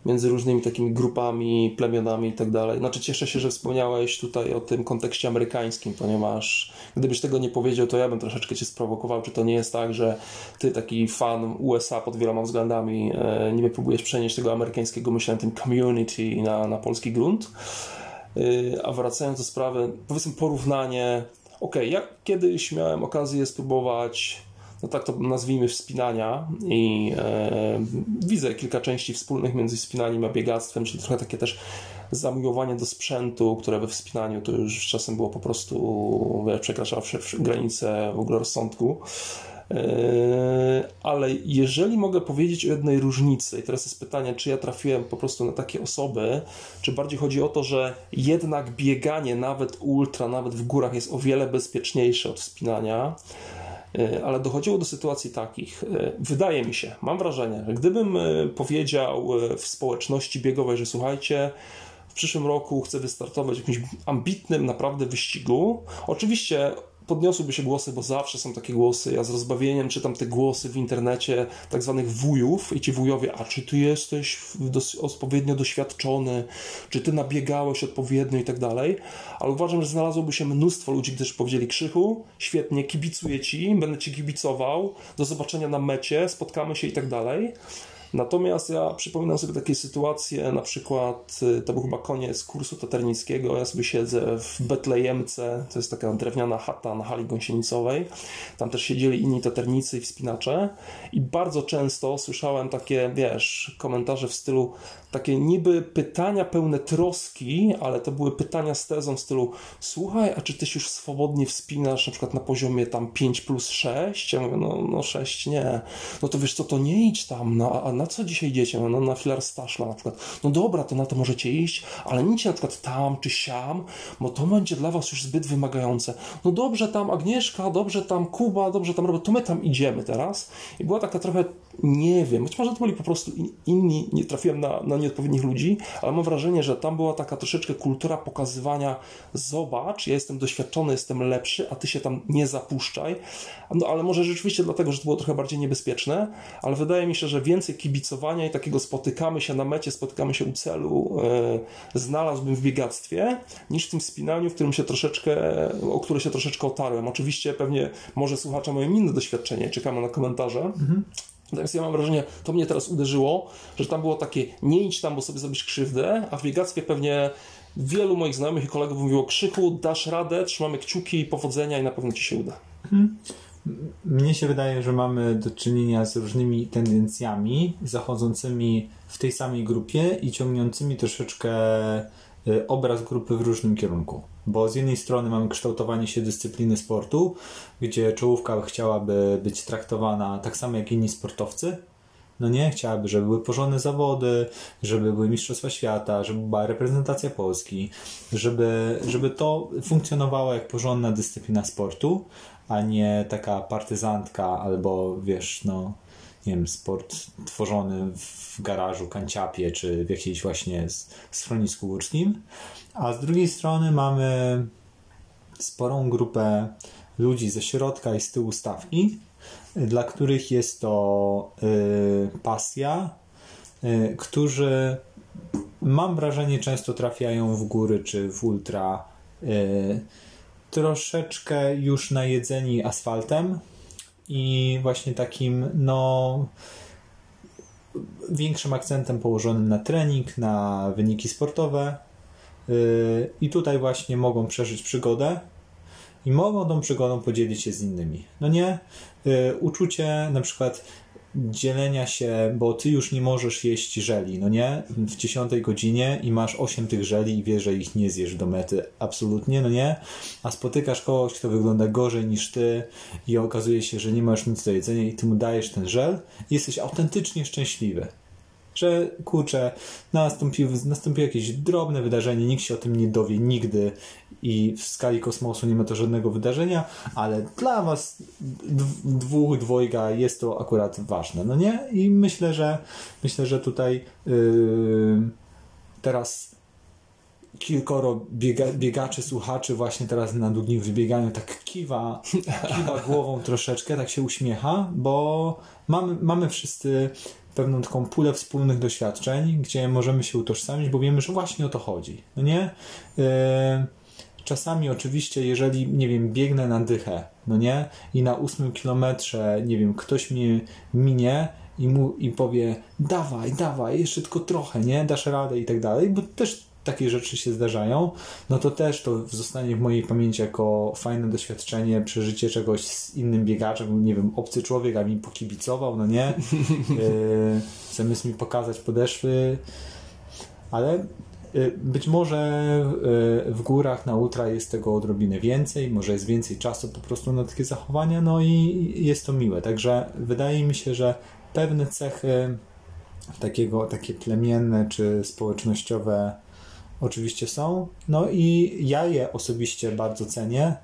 między różnymi takimi grupami, plemionami i tak dalej. Znaczy cieszę się, że wspomniałeś tutaj o tym kontekście amerykańskim, ponieważ gdybyś tego nie powiedział, to ja bym troszeczkę cię sprowokował, czy to nie jest tak, że ty taki fan USA pod wieloma względami e, niby próbujesz przenieść tego amerykańskiego myślenia, tym community na, na polski grunt. Y, a wracając do sprawy, powiedzmy porównanie. Ok, ja kiedyś miałem okazję spróbować, no tak to nazwijmy, wspinania i e, widzę kilka części wspólnych między wspinaniem a biegactwem, czyli trochę takie też zamiłowanie do sprzętu, które we wspinaniu to już czasem było po prostu, przekraczało granice w ogóle rozsądku. Yy, ale jeżeli mogę powiedzieć o jednej różnicy, i teraz jest pytanie, czy ja trafiłem po prostu na takie osoby, czy bardziej chodzi o to, że jednak bieganie, nawet ultra, nawet w górach, jest o wiele bezpieczniejsze od wspinania ale dochodziło do sytuacji takich. Yy, wydaje mi się, mam wrażenie, że gdybym powiedział w społeczności biegowej, że słuchajcie, w przyszłym roku chcę wystartować w jakimś ambitnym naprawdę wyścigu. Oczywiście podniosłyby się głosy, bo zawsze są takie głosy. Ja z rozbawieniem czytam te głosy w internecie tak zwanych wujów i ci wujowie, a czy ty jesteś odpowiednio doświadczony, czy ty nabiegałeś odpowiednio i tak dalej. Ale uważam, że znalazłoby się mnóstwo ludzi, którzy powiedzieli Krzychu, świetnie, kibicuję ci, będę ci kibicował, do zobaczenia na mecie, spotkamy się i tak dalej. Natomiast ja przypominam sobie takie sytuacje, na przykład y, to był chyba koniec kursu taternickiego, ja sobie siedzę w Betlejemce, to jest taka drewniana chata na hali gąsienicowej, tam też siedzieli inni taternicy i wspinacze. I bardzo często słyszałem takie, wiesz, komentarze w stylu takie niby pytania pełne troski, ale to były pytania z tezą w stylu słuchaj, a czy ty się już swobodnie wspinasz na przykład na poziomie tam 5 plus 6? Ja mówię, no, no 6 nie. No to wiesz co, to nie idź tam, no, a na co dzisiaj idziecie? No na filar Staszla na przykład. No dobra, to na to możecie iść, ale nie na przykład tam czy siam, bo to będzie dla was już zbyt wymagające. No dobrze tam Agnieszka, dobrze tam Kuba, dobrze tam Robert, to my tam idziemy teraz. I była taka trochę, nie wiem, być może to byli po prostu inni, nie trafiłem na, na nieodpowiednich ludzi, ale mam wrażenie, że tam była taka troszeczkę kultura pokazywania zobacz, ja jestem doświadczony, jestem lepszy, a ty się tam nie zapuszczaj. No ale może rzeczywiście dlatego, że to było trochę bardziej niebezpieczne, ale wydaje mi się, że więcej kibicowania i takiego spotykamy się na mecie, spotykamy się u celu, yy, znalazłbym w biegactwie, niż w tym spinaniu, w którym się troszeczkę, o które się troszeczkę otarłem. Oczywiście pewnie może słuchacze mają inne doświadczenie, czekamy na komentarze. Mhm. Natomiast ja mam wrażenie, to mnie teraz uderzyło, że tam było takie nie idź tam, bo sobie zrobisz krzywdę, a w biegactwie pewnie wielu moich znajomych i kolegów mówiło krzyku, dasz radę, trzymamy kciuki, powodzenia i na pewno ci się uda. Hmm. Mnie się wydaje, że mamy do czynienia z różnymi tendencjami zachodzącymi w tej samej grupie i ciągnącymi troszeczkę y, obraz grupy w różnym kierunku. Bo z jednej strony mamy kształtowanie się dyscypliny sportu, gdzie czołówka chciałaby być traktowana tak samo jak inni sportowcy. No nie, chciałaby, żeby były porządne zawody, żeby były Mistrzostwa Świata, żeby była reprezentacja Polski, żeby, żeby to funkcjonowało jak porządna dyscyplina sportu, a nie taka partyzantka albo wiesz, no nie wiem, sport tworzony w garażu, kanciapie, czy w jakiejś właśnie schronisku górskim. A z drugiej strony mamy sporą grupę ludzi ze środka i z tyłu stawki, dla których jest to y, pasja, y, którzy mam wrażenie często trafiają w góry czy w ultra y, troszeczkę już najedzeni asfaltem i właśnie takim no większym akcentem położonym na trening, na wyniki sportowe i tutaj właśnie mogą przeżyć przygodę i mogą tą przygodą podzielić się z innymi. No nie? Y, uczucie na przykład dzielenia się, bo ty już nie możesz jeść żeli, no nie? W dziesiątej godzinie i masz osiem tych żeli i wiesz, że ich nie zjesz do mety. Absolutnie, no nie? A spotykasz kogoś, kto wygląda gorzej niż ty i okazuje się, że nie masz nic do jedzenia i ty mu dajesz ten żel i jesteś autentycznie szczęśliwy że kurczę, nastąpiło, nastąpiło jakieś drobne wydarzenie, nikt się o tym nie dowie nigdy. I w skali kosmosu nie ma to żadnego wydarzenia, ale dla was dwóch, dwojga jest to akurat ważne, no nie? I myślę, że myślę, że tutaj yy, teraz kilkoro biega, biegaczy, słuchaczy właśnie teraz na długim wybieganiu tak kiwa, kiwa głową troszeczkę, tak się uśmiecha, bo mamy, mamy wszyscy pewną taką pulę wspólnych doświadczeń, gdzie możemy się utożsamić, bo wiemy, że właśnie o to chodzi. No nie? Yy, czasami oczywiście, jeżeli, nie wiem, biegnę na dychę, no nie? I na ósmym kilometrze, nie wiem, ktoś mnie minie i, mu, i powie dawaj, dawaj, jeszcze tylko trochę, nie? Dasz radę i tak dalej, bo też takie rzeczy się zdarzają, no to też to zostanie w mojej pamięci jako fajne doświadczenie, przeżycie czegoś z innym biegaczem, nie wiem, obcy człowiek, a mi pokibicował, no nie? Yy, <laughs> zamiast mi pokazać podeszwy, ale yy, być może yy, w górach na ultra jest tego odrobinę więcej, może jest więcej czasu po prostu na takie zachowania, no i jest to miłe. Także wydaje mi się, że pewne cechy takiego, takie plemienne czy społecznościowe oczywiście są. No i ja je osobiście bardzo cenię.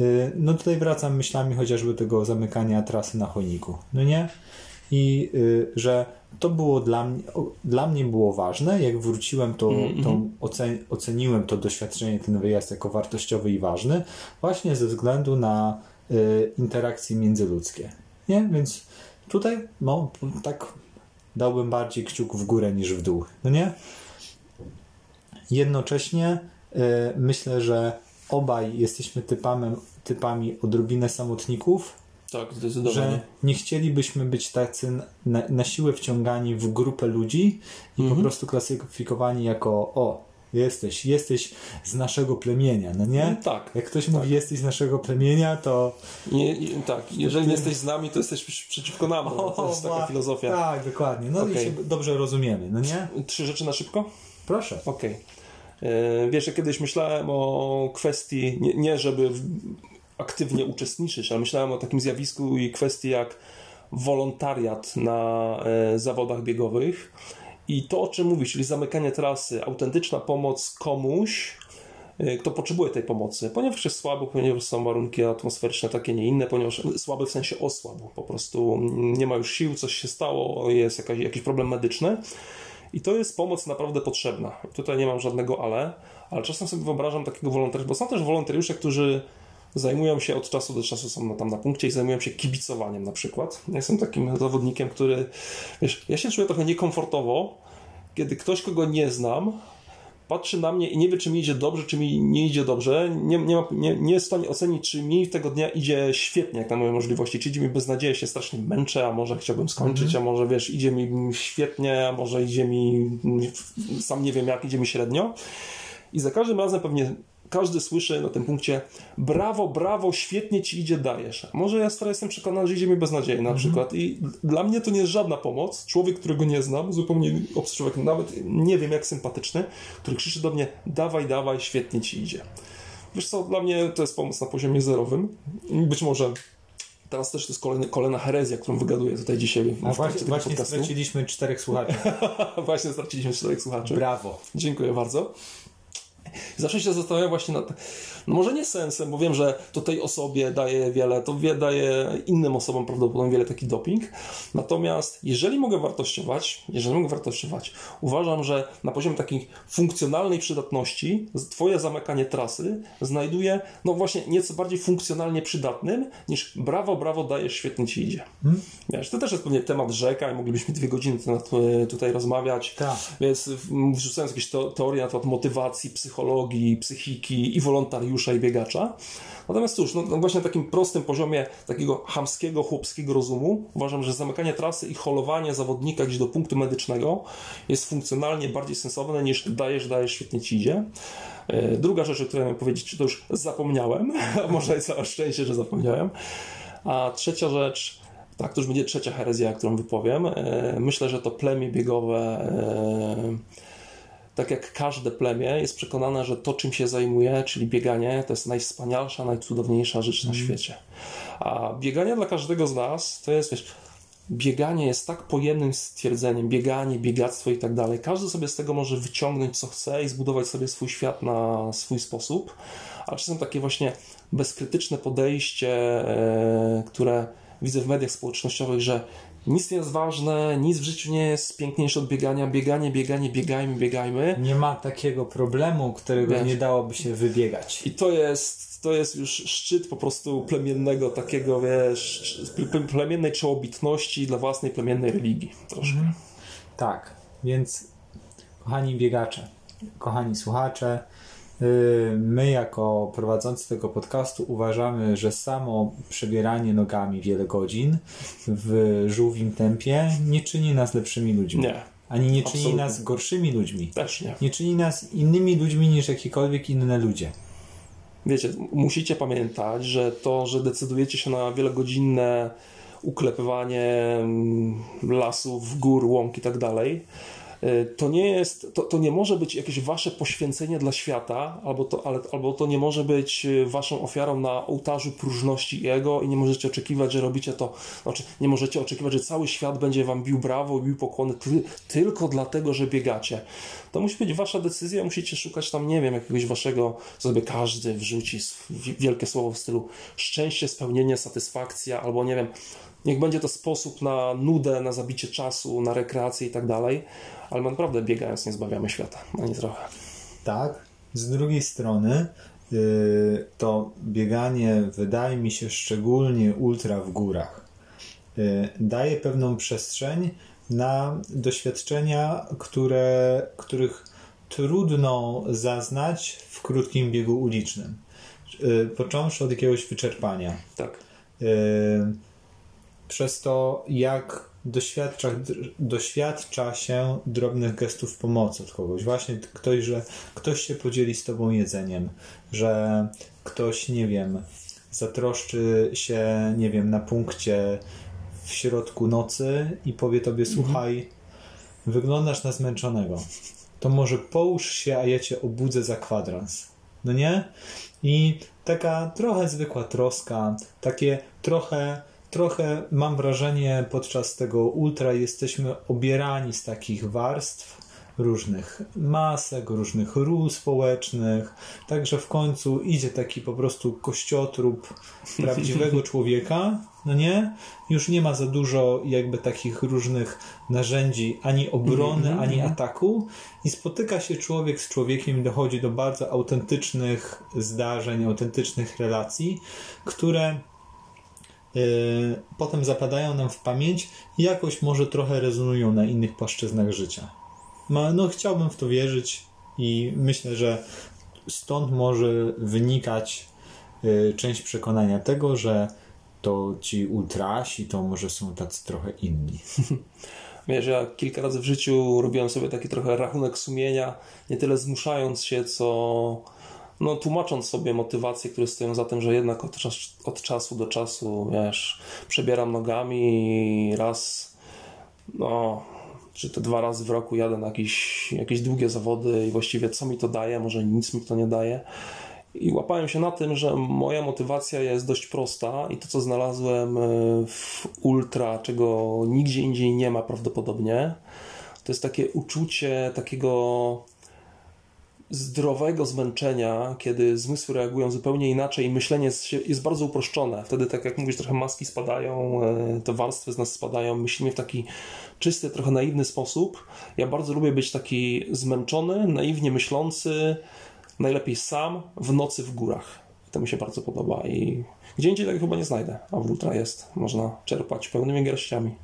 Y, no tutaj wracam myślami chociażby tego zamykania trasy na chojniku. No nie? i y, że to było dla mnie, dla mnie było ważne. Jak wróciłem, to, Mhm, to ocen, oceniłem to doświadczenie, ten wyjazd jako wartościowy i ważny, właśnie ze względu na y, interakcje międzyludzkie. Nie? Więc tutaj no, tak dałbym bardziej kciuk w górę niż w dół. No nie? Jednocześnie y, myślę, że obaj jesteśmy typami, typami odrobinę samotników, Tak, zdecydowanie. że nie chcielibyśmy być tacy na, na siłę wciągani w grupę ludzi i Mhm. po prostu klasyfikowani jako o, jesteś, jesteś z naszego plemienia, no nie? Tak. Jak ktoś mówi jesteś z naszego plemienia, to Nie, nie, tak, jeżeli nie jesteś z nami, to jesteś przeciwko nam. No, to jest taka filozofia. Tak, dokładnie. No Okej. i się dobrze rozumiemy, no nie? Trzy rzeczy na szybko? Proszę. Okej. E, Wiesz, ja kiedyś myślałem o kwestii, nie, nie żeby aktywnie uczestniczyć, ale myślałem o takim zjawisku i kwestii jak wolontariat na e, zawodach biegowych i to, o czym mówisz, czyli zamykanie trasy, autentyczna pomoc komuś, e, kto potrzebuje tej pomocy, ponieważ jest słaby, ponieważ są warunki atmosferyczne takie, nie inne, ponieważ słaby w sensie osłabł, po prostu nie ma już sił, coś się stało, jest jakaś, jakiś problem medyczny. I to jest pomoc naprawdę potrzebna. Tutaj nie mam żadnego ale, ale czasem sobie wyobrażam takiego wolontariusza, bo są też wolontariusze, którzy zajmują się od czasu do czasu, są tam na punkcie i zajmują się kibicowaniem na przykład. Ja jestem takim zawodnikiem, który, wiesz, ja się czuję trochę niekomfortowo, kiedy ktoś, kogo nie znam, patrzy na mnie i nie wie, czy mi idzie dobrze, czy mi nie idzie dobrze. Nie, nie, ma, nie, nie jest w stanie ocenić, czy mi tego dnia idzie świetnie, jak na moje możliwości, czy idzie mi bez nadziei, się strasznie męczę, a może chciałbym skończyć, a może wiesz, idzie mi świetnie, a może idzie mi, sam nie wiem jak, idzie mi średnio. I za każdym razem pewnie każdy słyszy na tym punkcie brawo, brawo, świetnie ci idzie, dajesz. Może ja stary jestem przekonany, że idzie mi bez nadziei na przykład i dla mnie to nie jest żadna pomoc. Człowiek, którego nie znam, zupełnie obcy człowiek, nawet nie wiem jak sympatyczny, który krzyczy do mnie dawaj, dawaj, świetnie ci idzie. Wiesz co, dla mnie to jest pomoc na poziomie zerowym. Być może teraz też to jest kolejny, kolejna herezja, którą wygaduję tutaj dzisiaj A właśnie, właśnie podcastu. straciliśmy czterech słuchaczy. <laughs> właśnie straciliśmy czterech słuchaczy. Brawo. Dziękuję bardzo. Zawsze się zastanawiam właśnie nad. No może nie sensem, bo wiem, że to tej osobie daje wiele, to wie, daje innym osobom prawdopodobnie wiele taki doping. Natomiast jeżeli mogę wartościować, jeżeli mogę wartościować, uważam, że na poziomie takiej funkcjonalnej przydatności Twoje zamykanie trasy znajduje, no właśnie, nieco bardziej funkcjonalnie przydatnym niż brawo, brawo, dajesz, świetnie ci idzie. Wiesz, to też jest pewnie temat rzeka i moglibyśmy dwie godziny na to, tutaj rozmawiać. Tak. Więc wrzucając jakieś teorie na temat motywacji, psychologii, psychiki i wolontariusza i biegacza. Natomiast cóż, no, no właśnie na takim prostym poziomie takiego chamskiego, chłopskiego rozumu uważam, że zamykanie trasy i holowanie zawodnika gdzieś do punktu medycznego jest funkcjonalnie bardziej sensowne niż dajesz, dajesz, świetnie ci idzie. E, Druga rzecz, o której miałem powiedzieć, to już zapomniałem, <laughs> może i całe szczęście, że zapomniałem. A trzecia rzecz, tak, to już będzie trzecia herezja, którą wypowiem. E, Myślę, że to plemię biegowe, e, tak jak każde plemię, jest przekonane, że to, czym się zajmuje, czyli bieganie, to jest najwspanialsza, najcudowniejsza rzecz na świecie. A bieganie dla każdego z nas to jest, wiesz, bieganie jest tak pojemnym stwierdzeniem, bieganie, biegactwo i tak dalej. Każdy sobie z tego może wyciągnąć co chce i zbudować sobie swój świat na swój sposób, ale czasem takie właśnie bezkrytyczne podejście, e, które widzę w mediach społecznościowych, że nic nie jest ważne, nic w życiu nie jest piękniejsze od biegania, bieganie, bieganie, biegajmy, biegajmy. Nie ma takiego problemu, którego Wiesz. nie dałoby się wybiegać. I to jest, to jest już szczyt po prostu plemiennego takiego, wiesz, ple- plemiennej czołobitności dla własnej plemiennej religii troszkę. Tak, więc kochani biegacze, kochani słuchacze, my jako prowadzący tego podcastu uważamy, że samo przebieranie nogami wiele godzin w żółwim tempie nie czyni nas lepszymi ludźmi. Nie, Ani nie czyni Absolutnie. nas gorszymi ludźmi. też nie. Nie czyni nas innymi ludźmi niż jakiekolwiek inne ludzie. Wiecie, musicie pamiętać, że to, że decydujecie się na wielogodzinne uklepywanie mm, lasów, gór, łąk i tak dalej, y, to nie jest, to, to nie może być jakieś wasze poświęcenie dla świata, albo to, ale, albo to nie może być y, waszą ofiarą na ołtarzu próżności i ego i nie możecie oczekiwać, że robicie to, znaczy nie możecie oczekiwać, że cały świat będzie wam bił brawo bił pokłony ty, tylko dlatego, że biegacie. To musi być wasza decyzja, musicie szukać tam, nie wiem, jakiegoś waszego, co sobie każdy wrzuci wielkie słowo w stylu szczęście, spełnienie, satysfakcja, albo nie wiem, niech będzie to sposób na nudę, na zabicie czasu, na rekreację i tak dalej, ale naprawdę biegając nie zbawiamy świata, ani trochę. Tak. Z drugiej strony yy, to bieganie wydaje mi się szczególnie ultra w górach. Yy, daje pewną przestrzeń na doświadczenia, które, których trudno zaznać w krótkim biegu ulicznym. Yy, począwszy od jakiegoś wyczerpania. Tak. Yy, przez to, jak doświadcza, doświadcza się drobnych gestów pomocy od kogoś. Właśnie ktoś, że ktoś się podzieli z tobą jedzeniem, że ktoś, nie wiem, zatroszczy się, nie wiem, na punkcie w środku nocy i powie tobie, słuchaj, wyglądasz na zmęczonego. To może połóż się, a ja cię obudzę za kwadrans. No nie? I taka trochę zwykła troska, takie trochę trochę mam wrażenie podczas tego ultra jesteśmy obierani z takich warstw różnych masek, różnych ról społecznych, także w końcu idzie taki po prostu kościotrup prawdziwego <laughs> człowieka, no nie? Już nie ma za dużo jakby takich różnych narzędzi ani obrony, -hmm. ani ataku i spotyka się człowiek z człowiekiem i dochodzi do bardzo autentycznych zdarzeń, autentycznych relacji, które potem zapadają nam w pamięć i jakoś może trochę rezonują na innych płaszczyznach życia. No, chciałbym w to wierzyć i myślę, że stąd może wynikać yy, część przekonania tego, że to ci ultrasi to może są tacy trochę inni. <laughs> Wiesz, ja kilka razy w życiu robiłem sobie taki trochę rachunek sumienia, nie tyle zmuszając się, co no, tłumacząc sobie motywacje, które stoją za tym, że jednak od, czas, od czasu do czasu, wiesz, przebieram nogami i raz, no, czy to dwa razy w roku jadę na jakieś, jakieś długie zawody i właściwie co mi to daje, może nic mi to nie daje. I łapałem się na tym, że moja motywacja jest dość prosta i to, co znalazłem e, w ultra, czego nigdzie indziej nie ma prawdopodobnie, to jest takie uczucie takiego zdrowego zmęczenia, kiedy zmysły reagują zupełnie inaczej i myślenie jest, bardzo uproszczone. Wtedy, tak jak mówisz, trochę maski spadają, e, te warstwy z nas spadają, myślimy w taki czysty, trochę naiwny sposób. Ja bardzo lubię być taki zmęczony, naiwnie myślący, najlepiej sam, w nocy w górach. To mi się bardzo podoba i gdzie indziej tego chyba nie znajdę, a w Ultra jest. Można czerpać pełnymi garściami.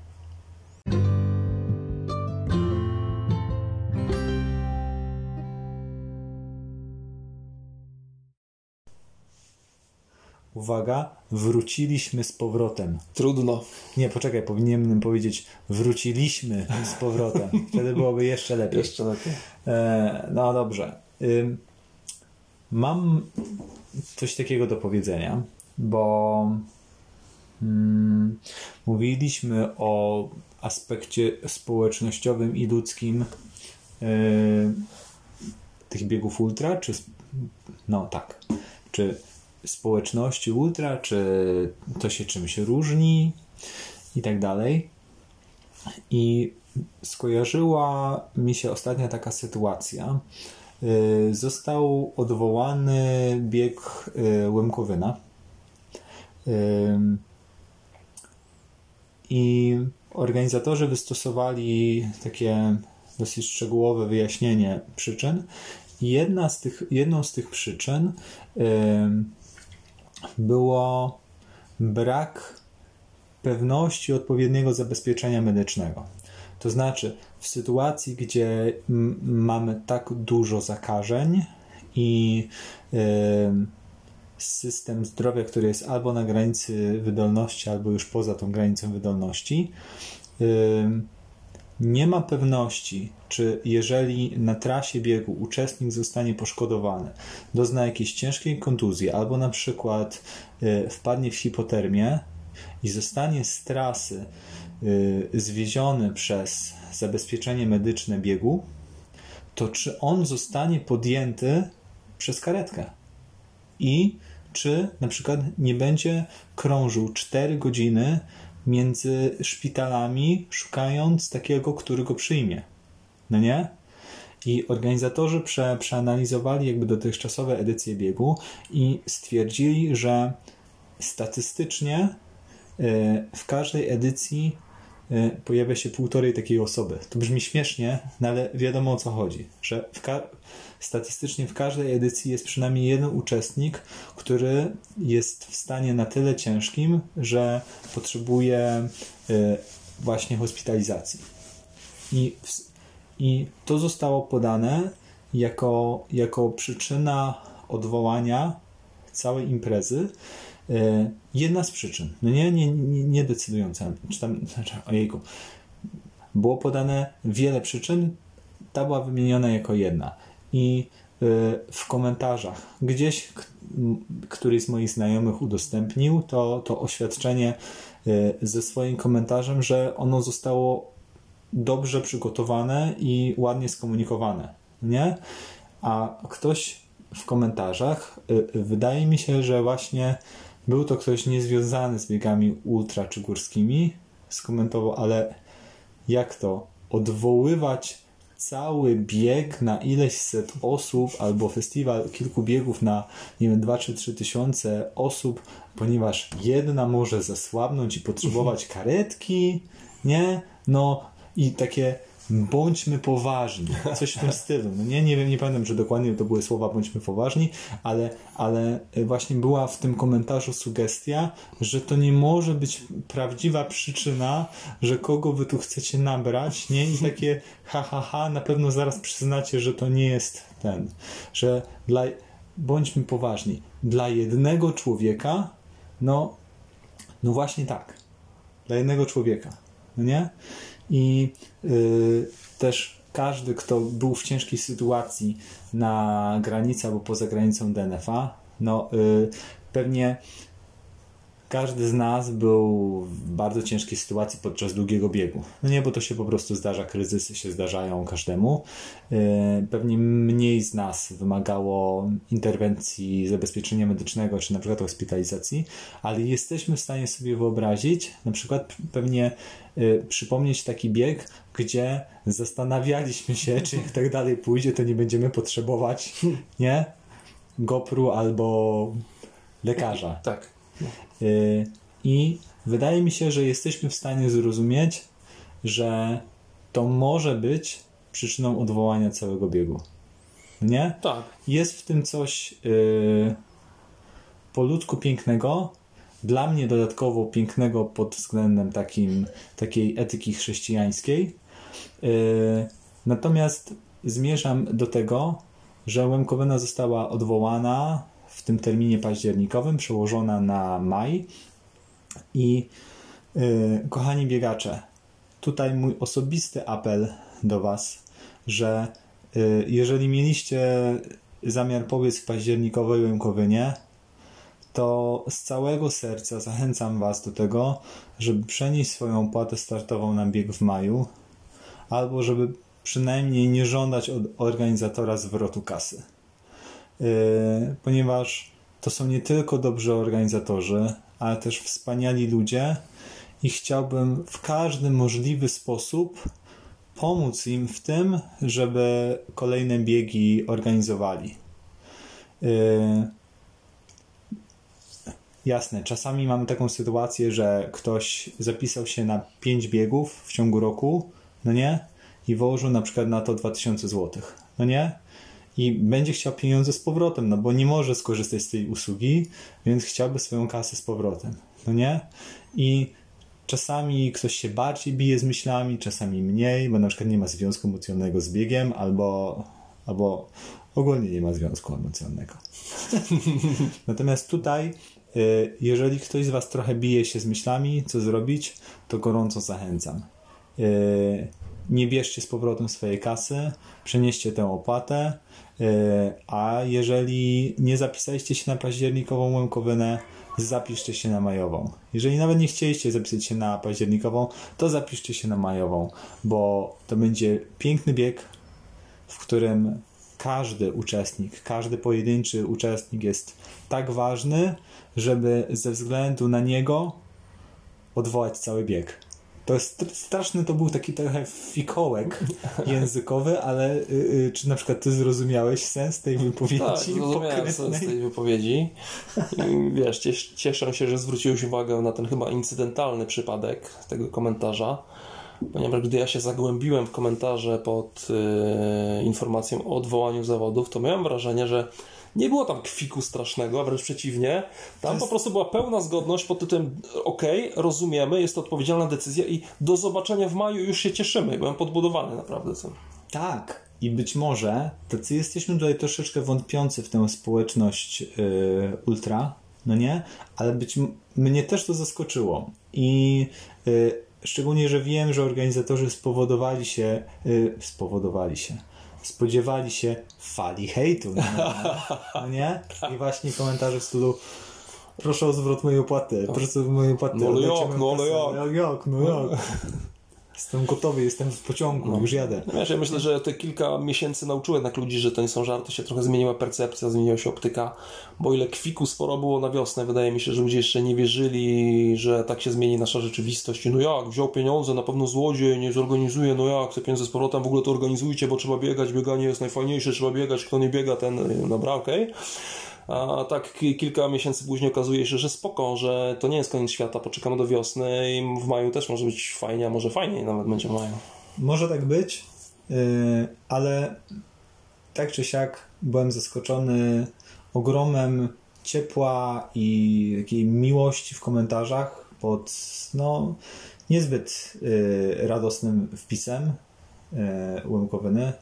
Uwaga, wróciliśmy z powrotem. Trudno. Nie, poczekaj, powinienem powiedzieć wróciliśmy z powrotem. <laughs> Wtedy byłoby jeszcze lepiej. Jeszcze lepiej. E, no dobrze. Y, mam coś takiego do powiedzenia, bo mm, mówiliśmy o aspekcie społecznościowym i ludzkim y, tych biegów ultra, czy no tak, czy społeczności ultra, czy to się czymś różni i tak dalej. I skojarzyła mi się ostatnia taka sytuacja. Y, został odwołany bieg y, Łemkowyna. Y, I organizatorzy wystosowali takie dosyć szczegółowe wyjaśnienie przyczyn. Jedna z tych, jedną z tych przyczyn było brak pewności odpowiedniego zabezpieczenia medycznego. To znaczy, w sytuacji, gdzie mamy tak dużo zakażeń i y, system zdrowia, który jest albo na granicy wydolności, albo już poza tą granicą wydolności, y, nie ma pewności, czy jeżeli na trasie biegu uczestnik zostanie poszkodowany, dozna jakiejś ciężkiej kontuzji, albo na przykład y, wpadnie w hipotermię i zostanie z trasy y, zwieziony przez zabezpieczenie medyczne biegu, to czy on zostanie podjęty przez karetkę? I czy na przykład nie będzie krążył 4 godziny między szpitalami, szukając takiego, który go przyjmie. No nie? I organizatorzy prze, przeanalizowali jakby dotychczasowe edycje biegu i stwierdzili, że statystycznie w każdej edycji pojawia się półtorej takiej osoby. To brzmi śmiesznie, no ale wiadomo o co chodzi, że w statystycznie w każdej edycji jest przynajmniej jeden uczestnik, który jest w stanie na tyle ciężkim, że potrzebuje właśnie hospitalizacji. I, i to zostało podane jako, jako przyczyna odwołania całej imprezy. E, jedna z przyczyn, no nie, nie, nie, nie decydująca, czy tam, znaczy, ojejku, było podane wiele przyczyn, ta była wymieniona jako jedna. I e, w komentarzach gdzieś któryś z moich znajomych udostępnił to, to oświadczenie e, ze swoim komentarzem, że ono zostało dobrze przygotowane i ładnie skomunikowane, nie? A ktoś w komentarzach, y, wydaje mi się, że właśnie był to ktoś niezwiązany z biegami ultra czy górskimi, skomentował, ale jak to odwoływać cały bieg na ileś set osób albo festiwal kilku biegów na nie wiem 2 czy 3 tysiące osób, ponieważ jedna może zasłabnąć i potrzebować karetki, nie? No i takie bądźmy poważni, coś w tym stylu. No nie, nie wiem, nie pamiętam, czy dokładnie to były słowa bądźmy poważni, ale, ale właśnie była w tym komentarzu sugestia, że to nie może być prawdziwa przyczyna, że kogo wy tu chcecie nabrać, nie? I takie ha, ha, ha, na pewno zaraz przyznacie, że to nie jest ten, że dla, bądźmy poważni, dla jednego człowieka, no, no właśnie tak, dla jednego człowieka, no nie? I y, też każdy, kto był w ciężkiej sytuacji na granicy albo poza granicą DNFA, no y, pewnie każdy z nas był w bardzo ciężkiej sytuacji podczas długiego biegu. No nie, bo to się po prostu zdarza, kryzysy się zdarzają każdemu. E, pewnie mniej z nas wymagało interwencji zabezpieczenia medycznego, czy na przykład hospitalizacji, ale jesteśmy w stanie sobie wyobrazić, na przykład pewnie e, przypomnieć taki bieg, gdzie zastanawialiśmy się, czy jak tak dalej pójdzie, to nie będziemy potrzebować, nie? GoPro albo lekarza. Tak. Y, I wydaje mi się, że jesteśmy w stanie zrozumieć, że to może być przyczyną odwołania całego biegu. Nie? Tak. Jest w tym coś yy, po ludzku pięknego, dla mnie dodatkowo pięknego pod względem takim, takiej etyki chrześcijańskiej. Yy, natomiast zmierzam do tego, że Łemkowena została odwołana tym terminie październikowym, przełożona na maj. I yy, kochani biegacze, tutaj mój osobisty apel do Was, że yy, jeżeli mieliście zamiar powiedz w październikowej Łemkowynie, to z całego serca zachęcam Was do tego, żeby przenieść swoją opłatę startową na bieg w maju, albo żeby przynajmniej nie żądać od organizatora zwrotu kasy. Y, ponieważ to są nie tylko dobrzy organizatorzy, ale też wspaniali ludzie i chciałbym w każdy możliwy sposób pomóc im w tym, żeby kolejne biegi organizowali. Y, jasne, czasami mamy taką sytuację, że ktoś zapisał się na 5 biegów w ciągu roku, no nie? I włożył na przykład na to 2000 zł, no nie? I będzie chciał pieniądze z powrotem, no bo nie może skorzystać z tej usługi, więc chciałby swoją kasę z powrotem, no nie? I czasami ktoś się bardziej bije z myślami, czasami mniej, bo na przykład nie ma związku emocjonalnego z biegiem, albo, albo ogólnie nie ma związku emocjonalnego. <laughs> Natomiast tutaj, y, jeżeli ktoś z Was trochę bije się z myślami, co zrobić, to gorąco zachęcam. Nie bierzcie z powrotem swojej kasy, przenieście tę opłatę, E, a jeżeli nie zapisaliście się na październikową łękowynę, zapiszcie się na majową. Jeżeli nawet nie chcieliście zapisać się na październikową, to zapiszcie się na majową, bo to będzie piękny bieg, w którym każdy uczestnik, każdy pojedynczy uczestnik jest tak ważny, żeby ze względu na niego odwołać cały bieg. To jest str- straszny, to był taki trochę fikołek <laughs> językowy, ale y, y, czy na przykład ty zrozumiałeś sens tej wypowiedzi Tak, zrozumiałem sens tej wypowiedzi. Wiesz, cies- cieszę się, że zwróciłeś uwagę na ten chyba incydentalny przypadek tego komentarza, ponieważ gdy ja się zagłębiłem w komentarze pod e, informacją o odwołaniu zawodów, to miałem wrażenie, że nie było tam kwiku strasznego, a wręcz przeciwnie. Tam po prostu była pełna zgodność pod tytułem ok, rozumiemy, jest to odpowiedzialna decyzja i do zobaczenia w maju już się cieszymy. Byłem podbudowany naprawdę tym. Tak. I być może tacy jesteśmy tutaj troszeczkę wątpiący w tę społeczność y, ultra, no nie? Ale być mnie też to zaskoczyło. I y, szczególnie, że wiem, że organizatorzy spowodowali się, y, spowodowali się, spodziewali się fali hejtu, no, no nie? I właśnie komentarze w stylu proszę o zwrot mojej opłaty, proszę o mojej opłaty. No ale oddajcie jak, no ale jak? jak, no jak. Jestem gotowy, jestem w pociągu, już jadę. No Wiesz, ja myślę, że te kilka miesięcy nauczyło jednak ludzi, że to nie są żarty, się trochę zmieniła percepcja, zmieniła się optyka, bo ile kwiku sporo było na wiosnę, wydaje mi się, że ludzie jeszcze nie wierzyli, że tak się zmieni nasza rzeczywistość. No jak, wziął pieniądze, na pewno złodziej, nie zorganizuje, no jak, te pieniądze z powrotem w ogóle to organizujcie, bo trzeba biegać, bieganie jest najfajniejsze, trzeba biegać, kto nie biega, ten, dobra, okej. A tak ki- kilka miesięcy później okazuje się, że spoko, że to nie jest koniec świata, poczekamy do wiosny i w maju też może być fajnie, a może fajniej nawet będzie w maju. Może tak być, yy, ale tak czy siak byłem zaskoczony ogromem ciepła i takiej miłości w komentarzach pod no, niezbyt yy, radosnym wpisem yy, Łemkowyny.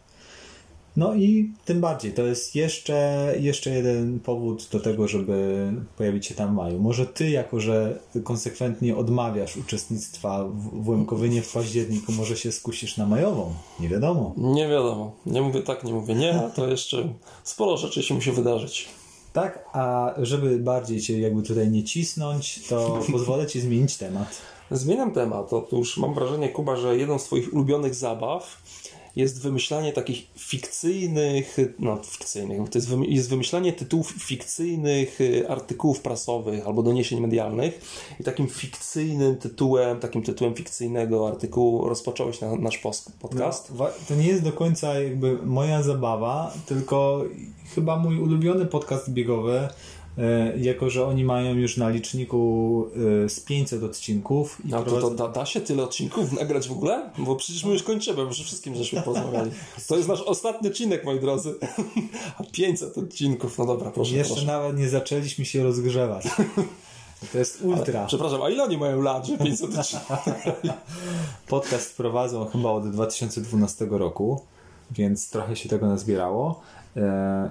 No i tym bardziej, to jest jeszcze, jeszcze jeden powód do tego, żeby pojawić się tam w maju. Może ty, jako że konsekwentnie odmawiasz uczestnictwa w, Łemkowynie w październiku, może się skusisz na majową. Nie wiadomo. Nie wiadomo. Nie mówię tak, nie mówię nie, to jeszcze sporo rzeczy się musi wydarzyć. Tak, a żeby bardziej cię jakby tutaj nie cisnąć, to <laughs> pozwolę ci zmienić temat. Zmieniam temat. Otóż mam wrażenie, Kuba, że jedną z Twoich ulubionych zabaw jest wymyślanie takich fikcyjnych, no fikcyjnych, to jest, wymy- jest wymyślanie tytułów fikcyjnych y, artykułów prasowych albo doniesień medialnych i takim fikcyjnym tytułem, takim tytułem fikcyjnego artykułu rozpocząłeś na, nasz podcast. No, to nie jest do końca jakby moja zabawa, tylko chyba mój ulubiony podcast biegowy, jako że oni mają już na liczniku e, z 500 odcinków. i No to, to prowadzą- da, da się tyle odcinków nagrać w ogóle? Bo przecież my już kończymy, już wszystkim żeśmy porozmawiali. To jest nasz ostatni odcinek, moi drodzy. A 500 odcinków, no dobra, proszę, Jeszcze proszę. nawet nie zaczęliśmy się rozgrzewać. To jest ultra. Przepraszam, a ile oni mają lat, że 500 odcinków? Podcast prowadzą chyba od 2012 roku, więc trochę się tego nazbierało. E,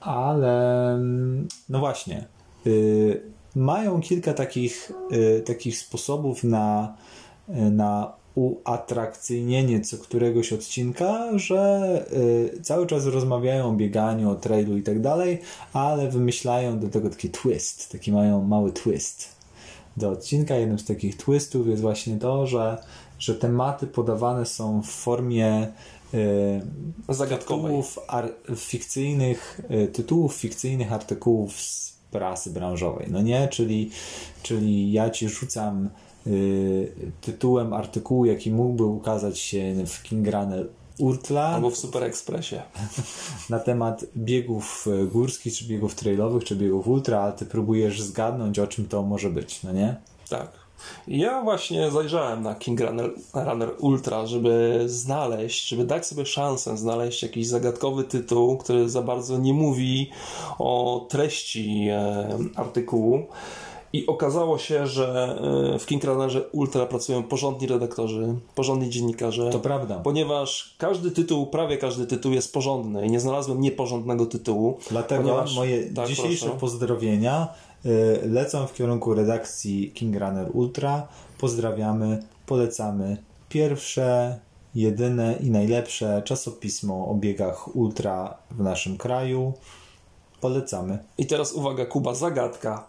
Ale mm, no właśnie. y, Mają kilka takich, y, takich sposobów na, y, na uatrakcyjnienie co któregoś odcinka, że cały czas rozmawiają o bieganiu, o trailu i tak dalej, ale wymyślają do tego taki twist, taki mają mały twist do odcinka. Jednym z takich twistów jest właśnie to, że, że tematy podawane są w formie Zagadkowej. tytułów fikcyjnych, y, tytułów fikcyjnych artykułów z prasy branżowej. No nie, czyli, czyli ja ci rzucam y, tytułem artykułu, jaki mógłby ukazać się w King Runner Ultra Albo w Super Expressie. <laughs> na temat biegów górskich, czy biegów trailowych, czy biegów ultra, a ty próbujesz zgadnąć, o czym to może być, no nie? Tak. Ja właśnie zajrzałem na King Runner, Runner Ultra, żeby znaleźć, żeby dać sobie szansę znaleźć jakiś zagadkowy tytuł, który za bardzo nie mówi o treści e, artykułu. I okazało się, że e, w King Runnerze Ultra pracują porządni redaktorzy, porządni dziennikarze. To prawda. Ponieważ każdy tytuł, prawie każdy tytuł jest porządny i nie znalazłem nieporządnego tytułu. Dlatego ponieważ- moje tak, dzisiejsze proszę. pozdrowienia lecą w kierunku redakcji King Runner Ultra. Pozdrawiamy, polecamy pierwsze, jedyne i najlepsze czasopismo o biegach ultra w naszym kraju. Polecamy. I teraz uwaga, Kuba, zagadka.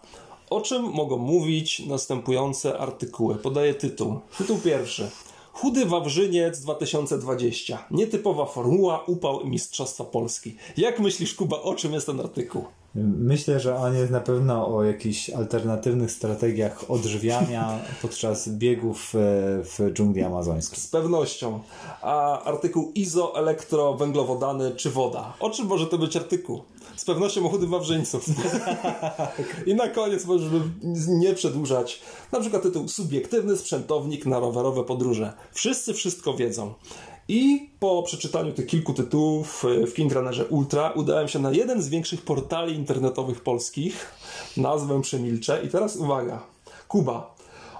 O czym mogą mówić następujące artykuły? Podaję tytuł. Tytuł pierwszy. Chudy Wawrzyniec 2020. Nietypowa formuła, upał Mistrzostwa Polski. Jak myślisz, Kuba, o czym jest ten artykuł? Myślę, że on jest na pewno o jakichś alternatywnych strategiach odżywiania <laughs> podczas biegów e, w dżungli amazońskiej. Z pewnością. A artykuł izo, elektro, węglowodany czy woda. O czym może to być artykuł? Z pewnością o chudym wawrzyńców. <laughs> I na koniec, może żeby nie przedłużać, na przykład tytuł Subiektywny sprzętownik na rowerowe podróże. Wszyscy wszystko wiedzą. I po przeczytaniu tych kilku tytułów e, w Kingrunnerze Ultra udałem się na jeden z większych portali internetowych polskich. Nazwę przemilczę. I teraz uwaga. Kuba.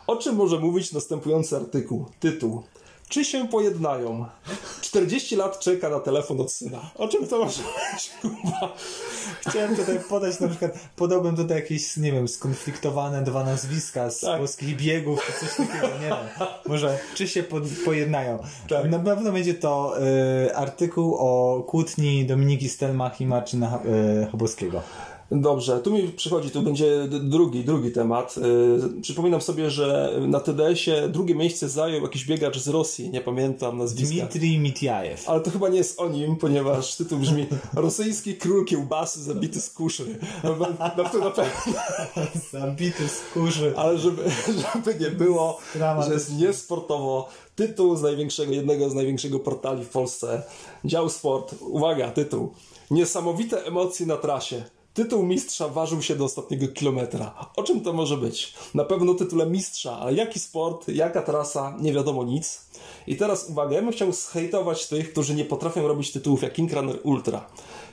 O czym może mówić następujący artykuł? Tytuł. Czy się pojednają? 40 lat czeka na telefon od syna. O czym to Kuba? Chciałem tutaj podać na przykład, podałbym tutaj jakieś, nie wiem, skonfliktowane dwa nazwiska z Tak. polskich biegów, czy coś takiego, nie wiem. Może, czy się pod, pojednają. Tak. Na pewno będzie to y, artykuł o kłótni Dominiki Stelmach i Marcina y, Chabowskiego. Dobrze, tu mi przychodzi, tu będzie drugi, drugi temat. Yy, przypominam sobie, że na TDS-ie drugie miejsce zajął jakiś biegacz z Rosji, nie pamiętam nazwiska. Dmitrij Mitjajew. Ale to chyba nie jest o nim, ponieważ tytuł brzmi Rosyjski król kiełbasy zabity z kuszy. No to na pewno. <laughs> Zabity z kurzy. Ale żeby, <laughs> żeby nie było, że jest niesportowo. Tytuł z największego, jednego z największego portali w Polsce. Dział sport. Uwaga, tytuł. Niesamowite emocje na trasie. Tytuł mistrza ważył się do ostatniego kilometra. O czym to może być? Na pewno tytule mistrza, ale jaki sport, jaka trasa, nie wiadomo nic. I teraz uwaga, ja bym chciał zhejtować tych, którzy nie potrafią robić tytułów jak King Runner Ultra.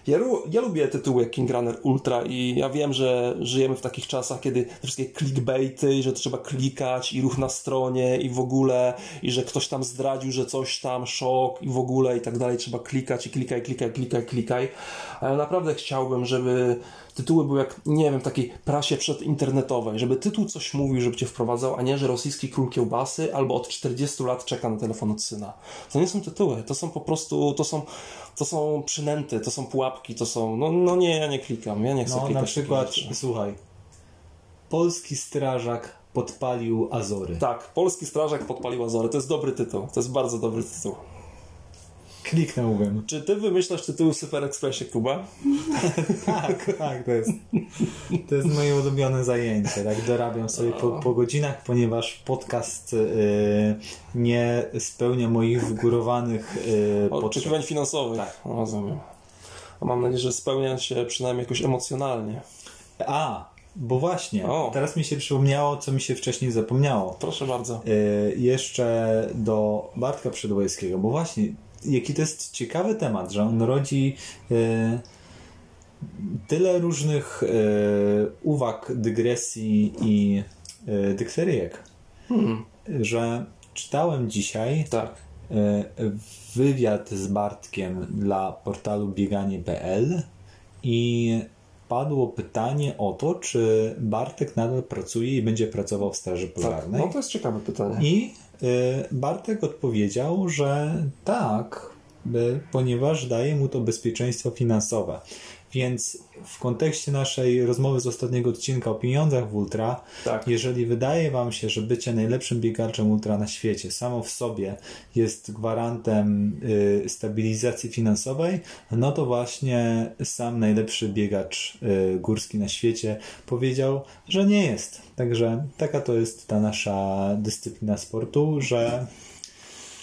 Ja, ja lubię tytuły jak King Runner Ultra i ja wiem, że żyjemy w takich czasach, kiedy te wszystkie clickbaity, i że trzeba klikać i ruch na stronie i w ogóle, i że ktoś tam zdradził, że coś tam, szok i w ogóle i tak dalej, trzeba klikać i klikaj, klikaj, klikaj, klikaj. Ale naprawdę chciałbym, żeby tytuły były jak, nie wiem, takiej prasie przedinternetowej, żeby tytuł coś mówił, żeby cię wprowadzał, a nie, że rosyjski król kiełbasy albo od 40 lat czeka na telefon od syna. To nie są tytuły, to są po prostu, to są, to są przynęty, to są pułapki, to są, no, no nie, ja nie klikam, ja nie chcę No, klikać na przykład, słuchaj, polski strażak podpalił Azory. Tak, Polski Strażak podpalił Azory, to jest dobry tytuł, to jest bardzo dobry tytuł. Kliknąłbym. Czy ty wymyślasz tytuły w Super Expressie, Kuba? <laughs> Tak, tak, to jest, to jest moje ulubione zajęcie. Tak, dorabiam sobie po, po godzinach, ponieważ podcast y, nie spełnia moich wygórowanych y, potrzeb. Oczekiwań finansowych. Tak. Rozumiem. A mam nadzieję, że spełnia się przynajmniej jakoś emocjonalnie. A, bo właśnie, O. teraz mi się przypomniało, co mi się wcześniej zapomniało. Proszę bardzo. Y, jeszcze do Bartka Przedłojskiego, bo właśnie, jaki to jest ciekawy temat, że on rodzi y, tyle różnych y, uwag, dygresji i y, dykteryjek, Hmm, że czytałem dzisiaj tak. wywiad z Bartkiem dla portalu bieganie.pl i padło pytanie o to, czy Bartek nadal pracuje i będzie pracował w Straży tak. Pożarnej. No to jest ciekawe pytanie. I Bartek odpowiedział, że tak, y, ponieważ daje mu to bezpieczeństwo finansowe. Więc w kontekście naszej rozmowy z ostatniego odcinka o pieniądzach w ultra, Tak. jeżeli wydaje Wam się, że bycie najlepszym biegaczem ultra na świecie samo w sobie jest gwarantem y, stabilizacji finansowej, no to właśnie sam najlepszy biegacz y, górski na świecie powiedział, że nie jest. Także taka to jest ta nasza dyscyplina sportu, że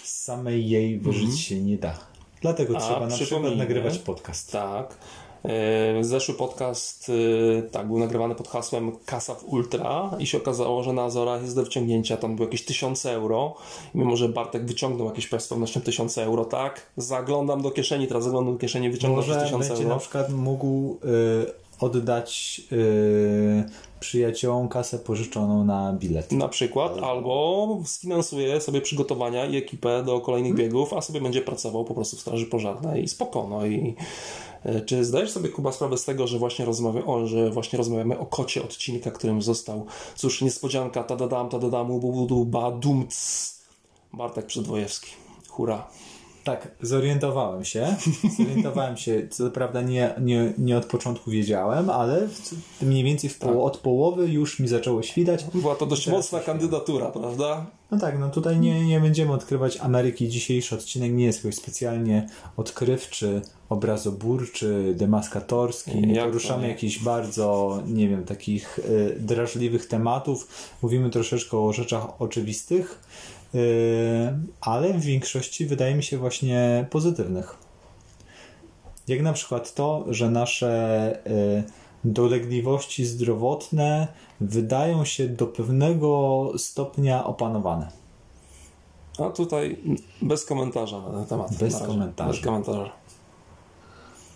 samej jej wyżyć się nie da. Dlatego A, trzeba na przykład nagrywać podcast. Tak. E, Zeszły podcast e, tak, był nagrywany pod hasłem Kasa w Ultra i się okazało, że na Azorach jest do wciągnięcia, tam było jakieś 1000 euro. I mimo, że Bartek wyciągnął jakieś z pewnością 1000 euro, tak? Zaglądam do kieszeni, teraz zaglądam do kieszeni, wyciągnął Może 1000 będzie euro. na przykład mógł y, oddać y, przyjaciołom kasę pożyczoną na bilet. Na przykład, albo sfinansuje sobie przygotowania i ekipę do kolejnych Hmm. biegów, a sobie będzie pracował po prostu w Straży Pożarnej i spoko. No i e, czy zdajesz sobie, Kuba, sprawę z tego, że właśnie, rozmawia, o, że właśnie rozmawiamy o kocie odcinka, którym został, cóż, niespodzianka, tadadam, tadadam, ububudu, badumc, Bartek Przedwojewski. Hura. Tak, zorientowałem się. <laughs> Zorientowałem się, co prawda nie, nie, nie od początku wiedziałem, ale w- mniej więcej w poło- od połowy już mi zaczęło świtać. Była to dość mocna kandydatura, prawda? No tak, no tutaj nie, nie będziemy odkrywać Ameryki. Dzisiejszy odcinek nie jest jakoś specjalnie odkrywczy, obrazoburczy, demaskatorski. Nie poruszamy jakichś bardzo, nie wiem, takich y, drażliwych tematów. Mówimy troszeczkę o rzeczach oczywistych, y, ale w większości wydaje mi się właśnie pozytywnych. Jak na przykład to, że nasze y, dolegliwości zdrowotne wydają się do pewnego stopnia opanowane. A tutaj bez komentarza na ten temat. Bez komentarza. Bez komentarza.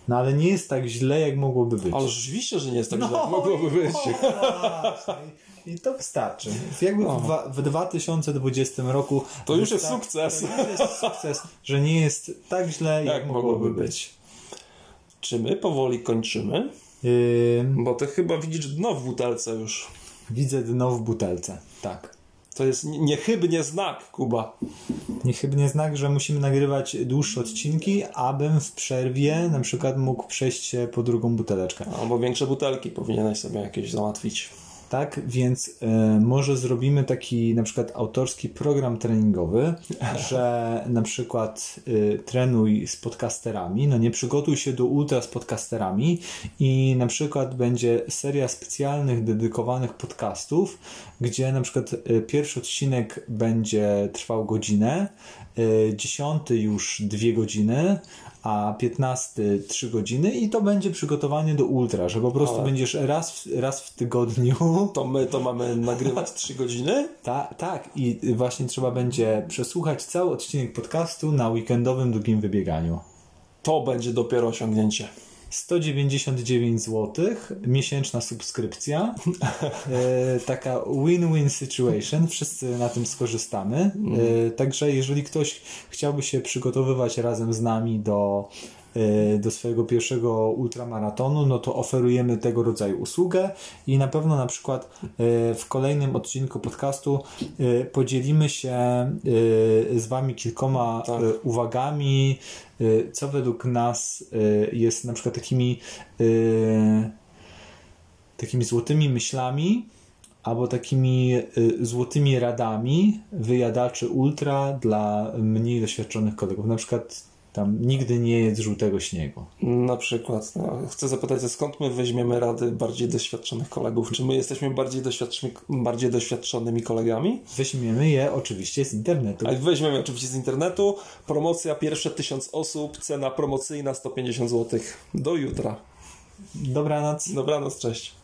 No ale nie jest tak źle, jak mogłoby być. Ale rzeczywiście, że nie jest tak No źle, jak mogłoby być. właśnie. I to wystarczy. Jakby w, dwa- w 2020 roku. To już jest sukces. To już jest sukces, że nie jest tak źle, jak, Jak mogłoby mogłoby być. Czy my powoli kończymy? Yy, Bo ty chyba widzisz dno w butelce już. widzę dno w butelce. Tak. To jest nie- niechybnie znak, Kuba. Niechybnie znak, że musimy nagrywać dłuższe odcinki, abym w przerwie na przykład mógł przejść się po drugą buteleczkę. Albo większe butelki powinieneś sobie jakieś załatwić. Tak, więc e, może zrobimy taki na przykład autorski program treningowy, <laughs> że na przykład e, trenuj z podcasterami, no nie przygotuj się do ultra z podcasterami i na przykład będzie seria specjalnych, dedykowanych podcastów, gdzie na przykład e, pierwszy odcinek będzie trwał godzinę, dziesiąty już dwie godziny, a 15 3 godziny i to będzie przygotowanie do ultra, że po prostu Ale- będziesz raz w, raz w tygodniu To my to mamy nagrywać <laughs> 3 godziny? Ta, tak, i właśnie trzeba będzie przesłuchać cały odcinek podcastu na weekendowym długim wybieganiu. To będzie dopiero osiągnięcie. 199 zł, miesięczna subskrypcja. <laughs> E, taka win-win situation, wszyscy na tym skorzystamy. E, także jeżeli ktoś chciałby się przygotowywać razem z nami do, do swojego pierwszego ultramaratonu, no to oferujemy tego rodzaju usługę i na pewno na przykład e, w kolejnym odcinku podcastu e, podzielimy się e, z Wami kilkoma Tak. e, uwagami, e, co według nas e, jest na przykład takimi e, takimi złotymi myślami albo takimi y, złotymi radami wyjadaczy ultra dla mniej doświadczonych kolegów. Na przykład tam nigdy nie jedz żółtego śniegu. Na przykład, no, chcę zapytać, skąd my weźmiemy rady bardziej doświadczonych kolegów? Czy my jesteśmy bardziej, doświadczonymi, bardziej doświadczonymi kolegami? Weźmiemy je oczywiście z internetu. A weźmiemy oczywiście z internetu. Promocja pierwsze 1000 osób, cena promocyjna 150 zł. Do jutra. Dobranoc. Dobranoc, cześć.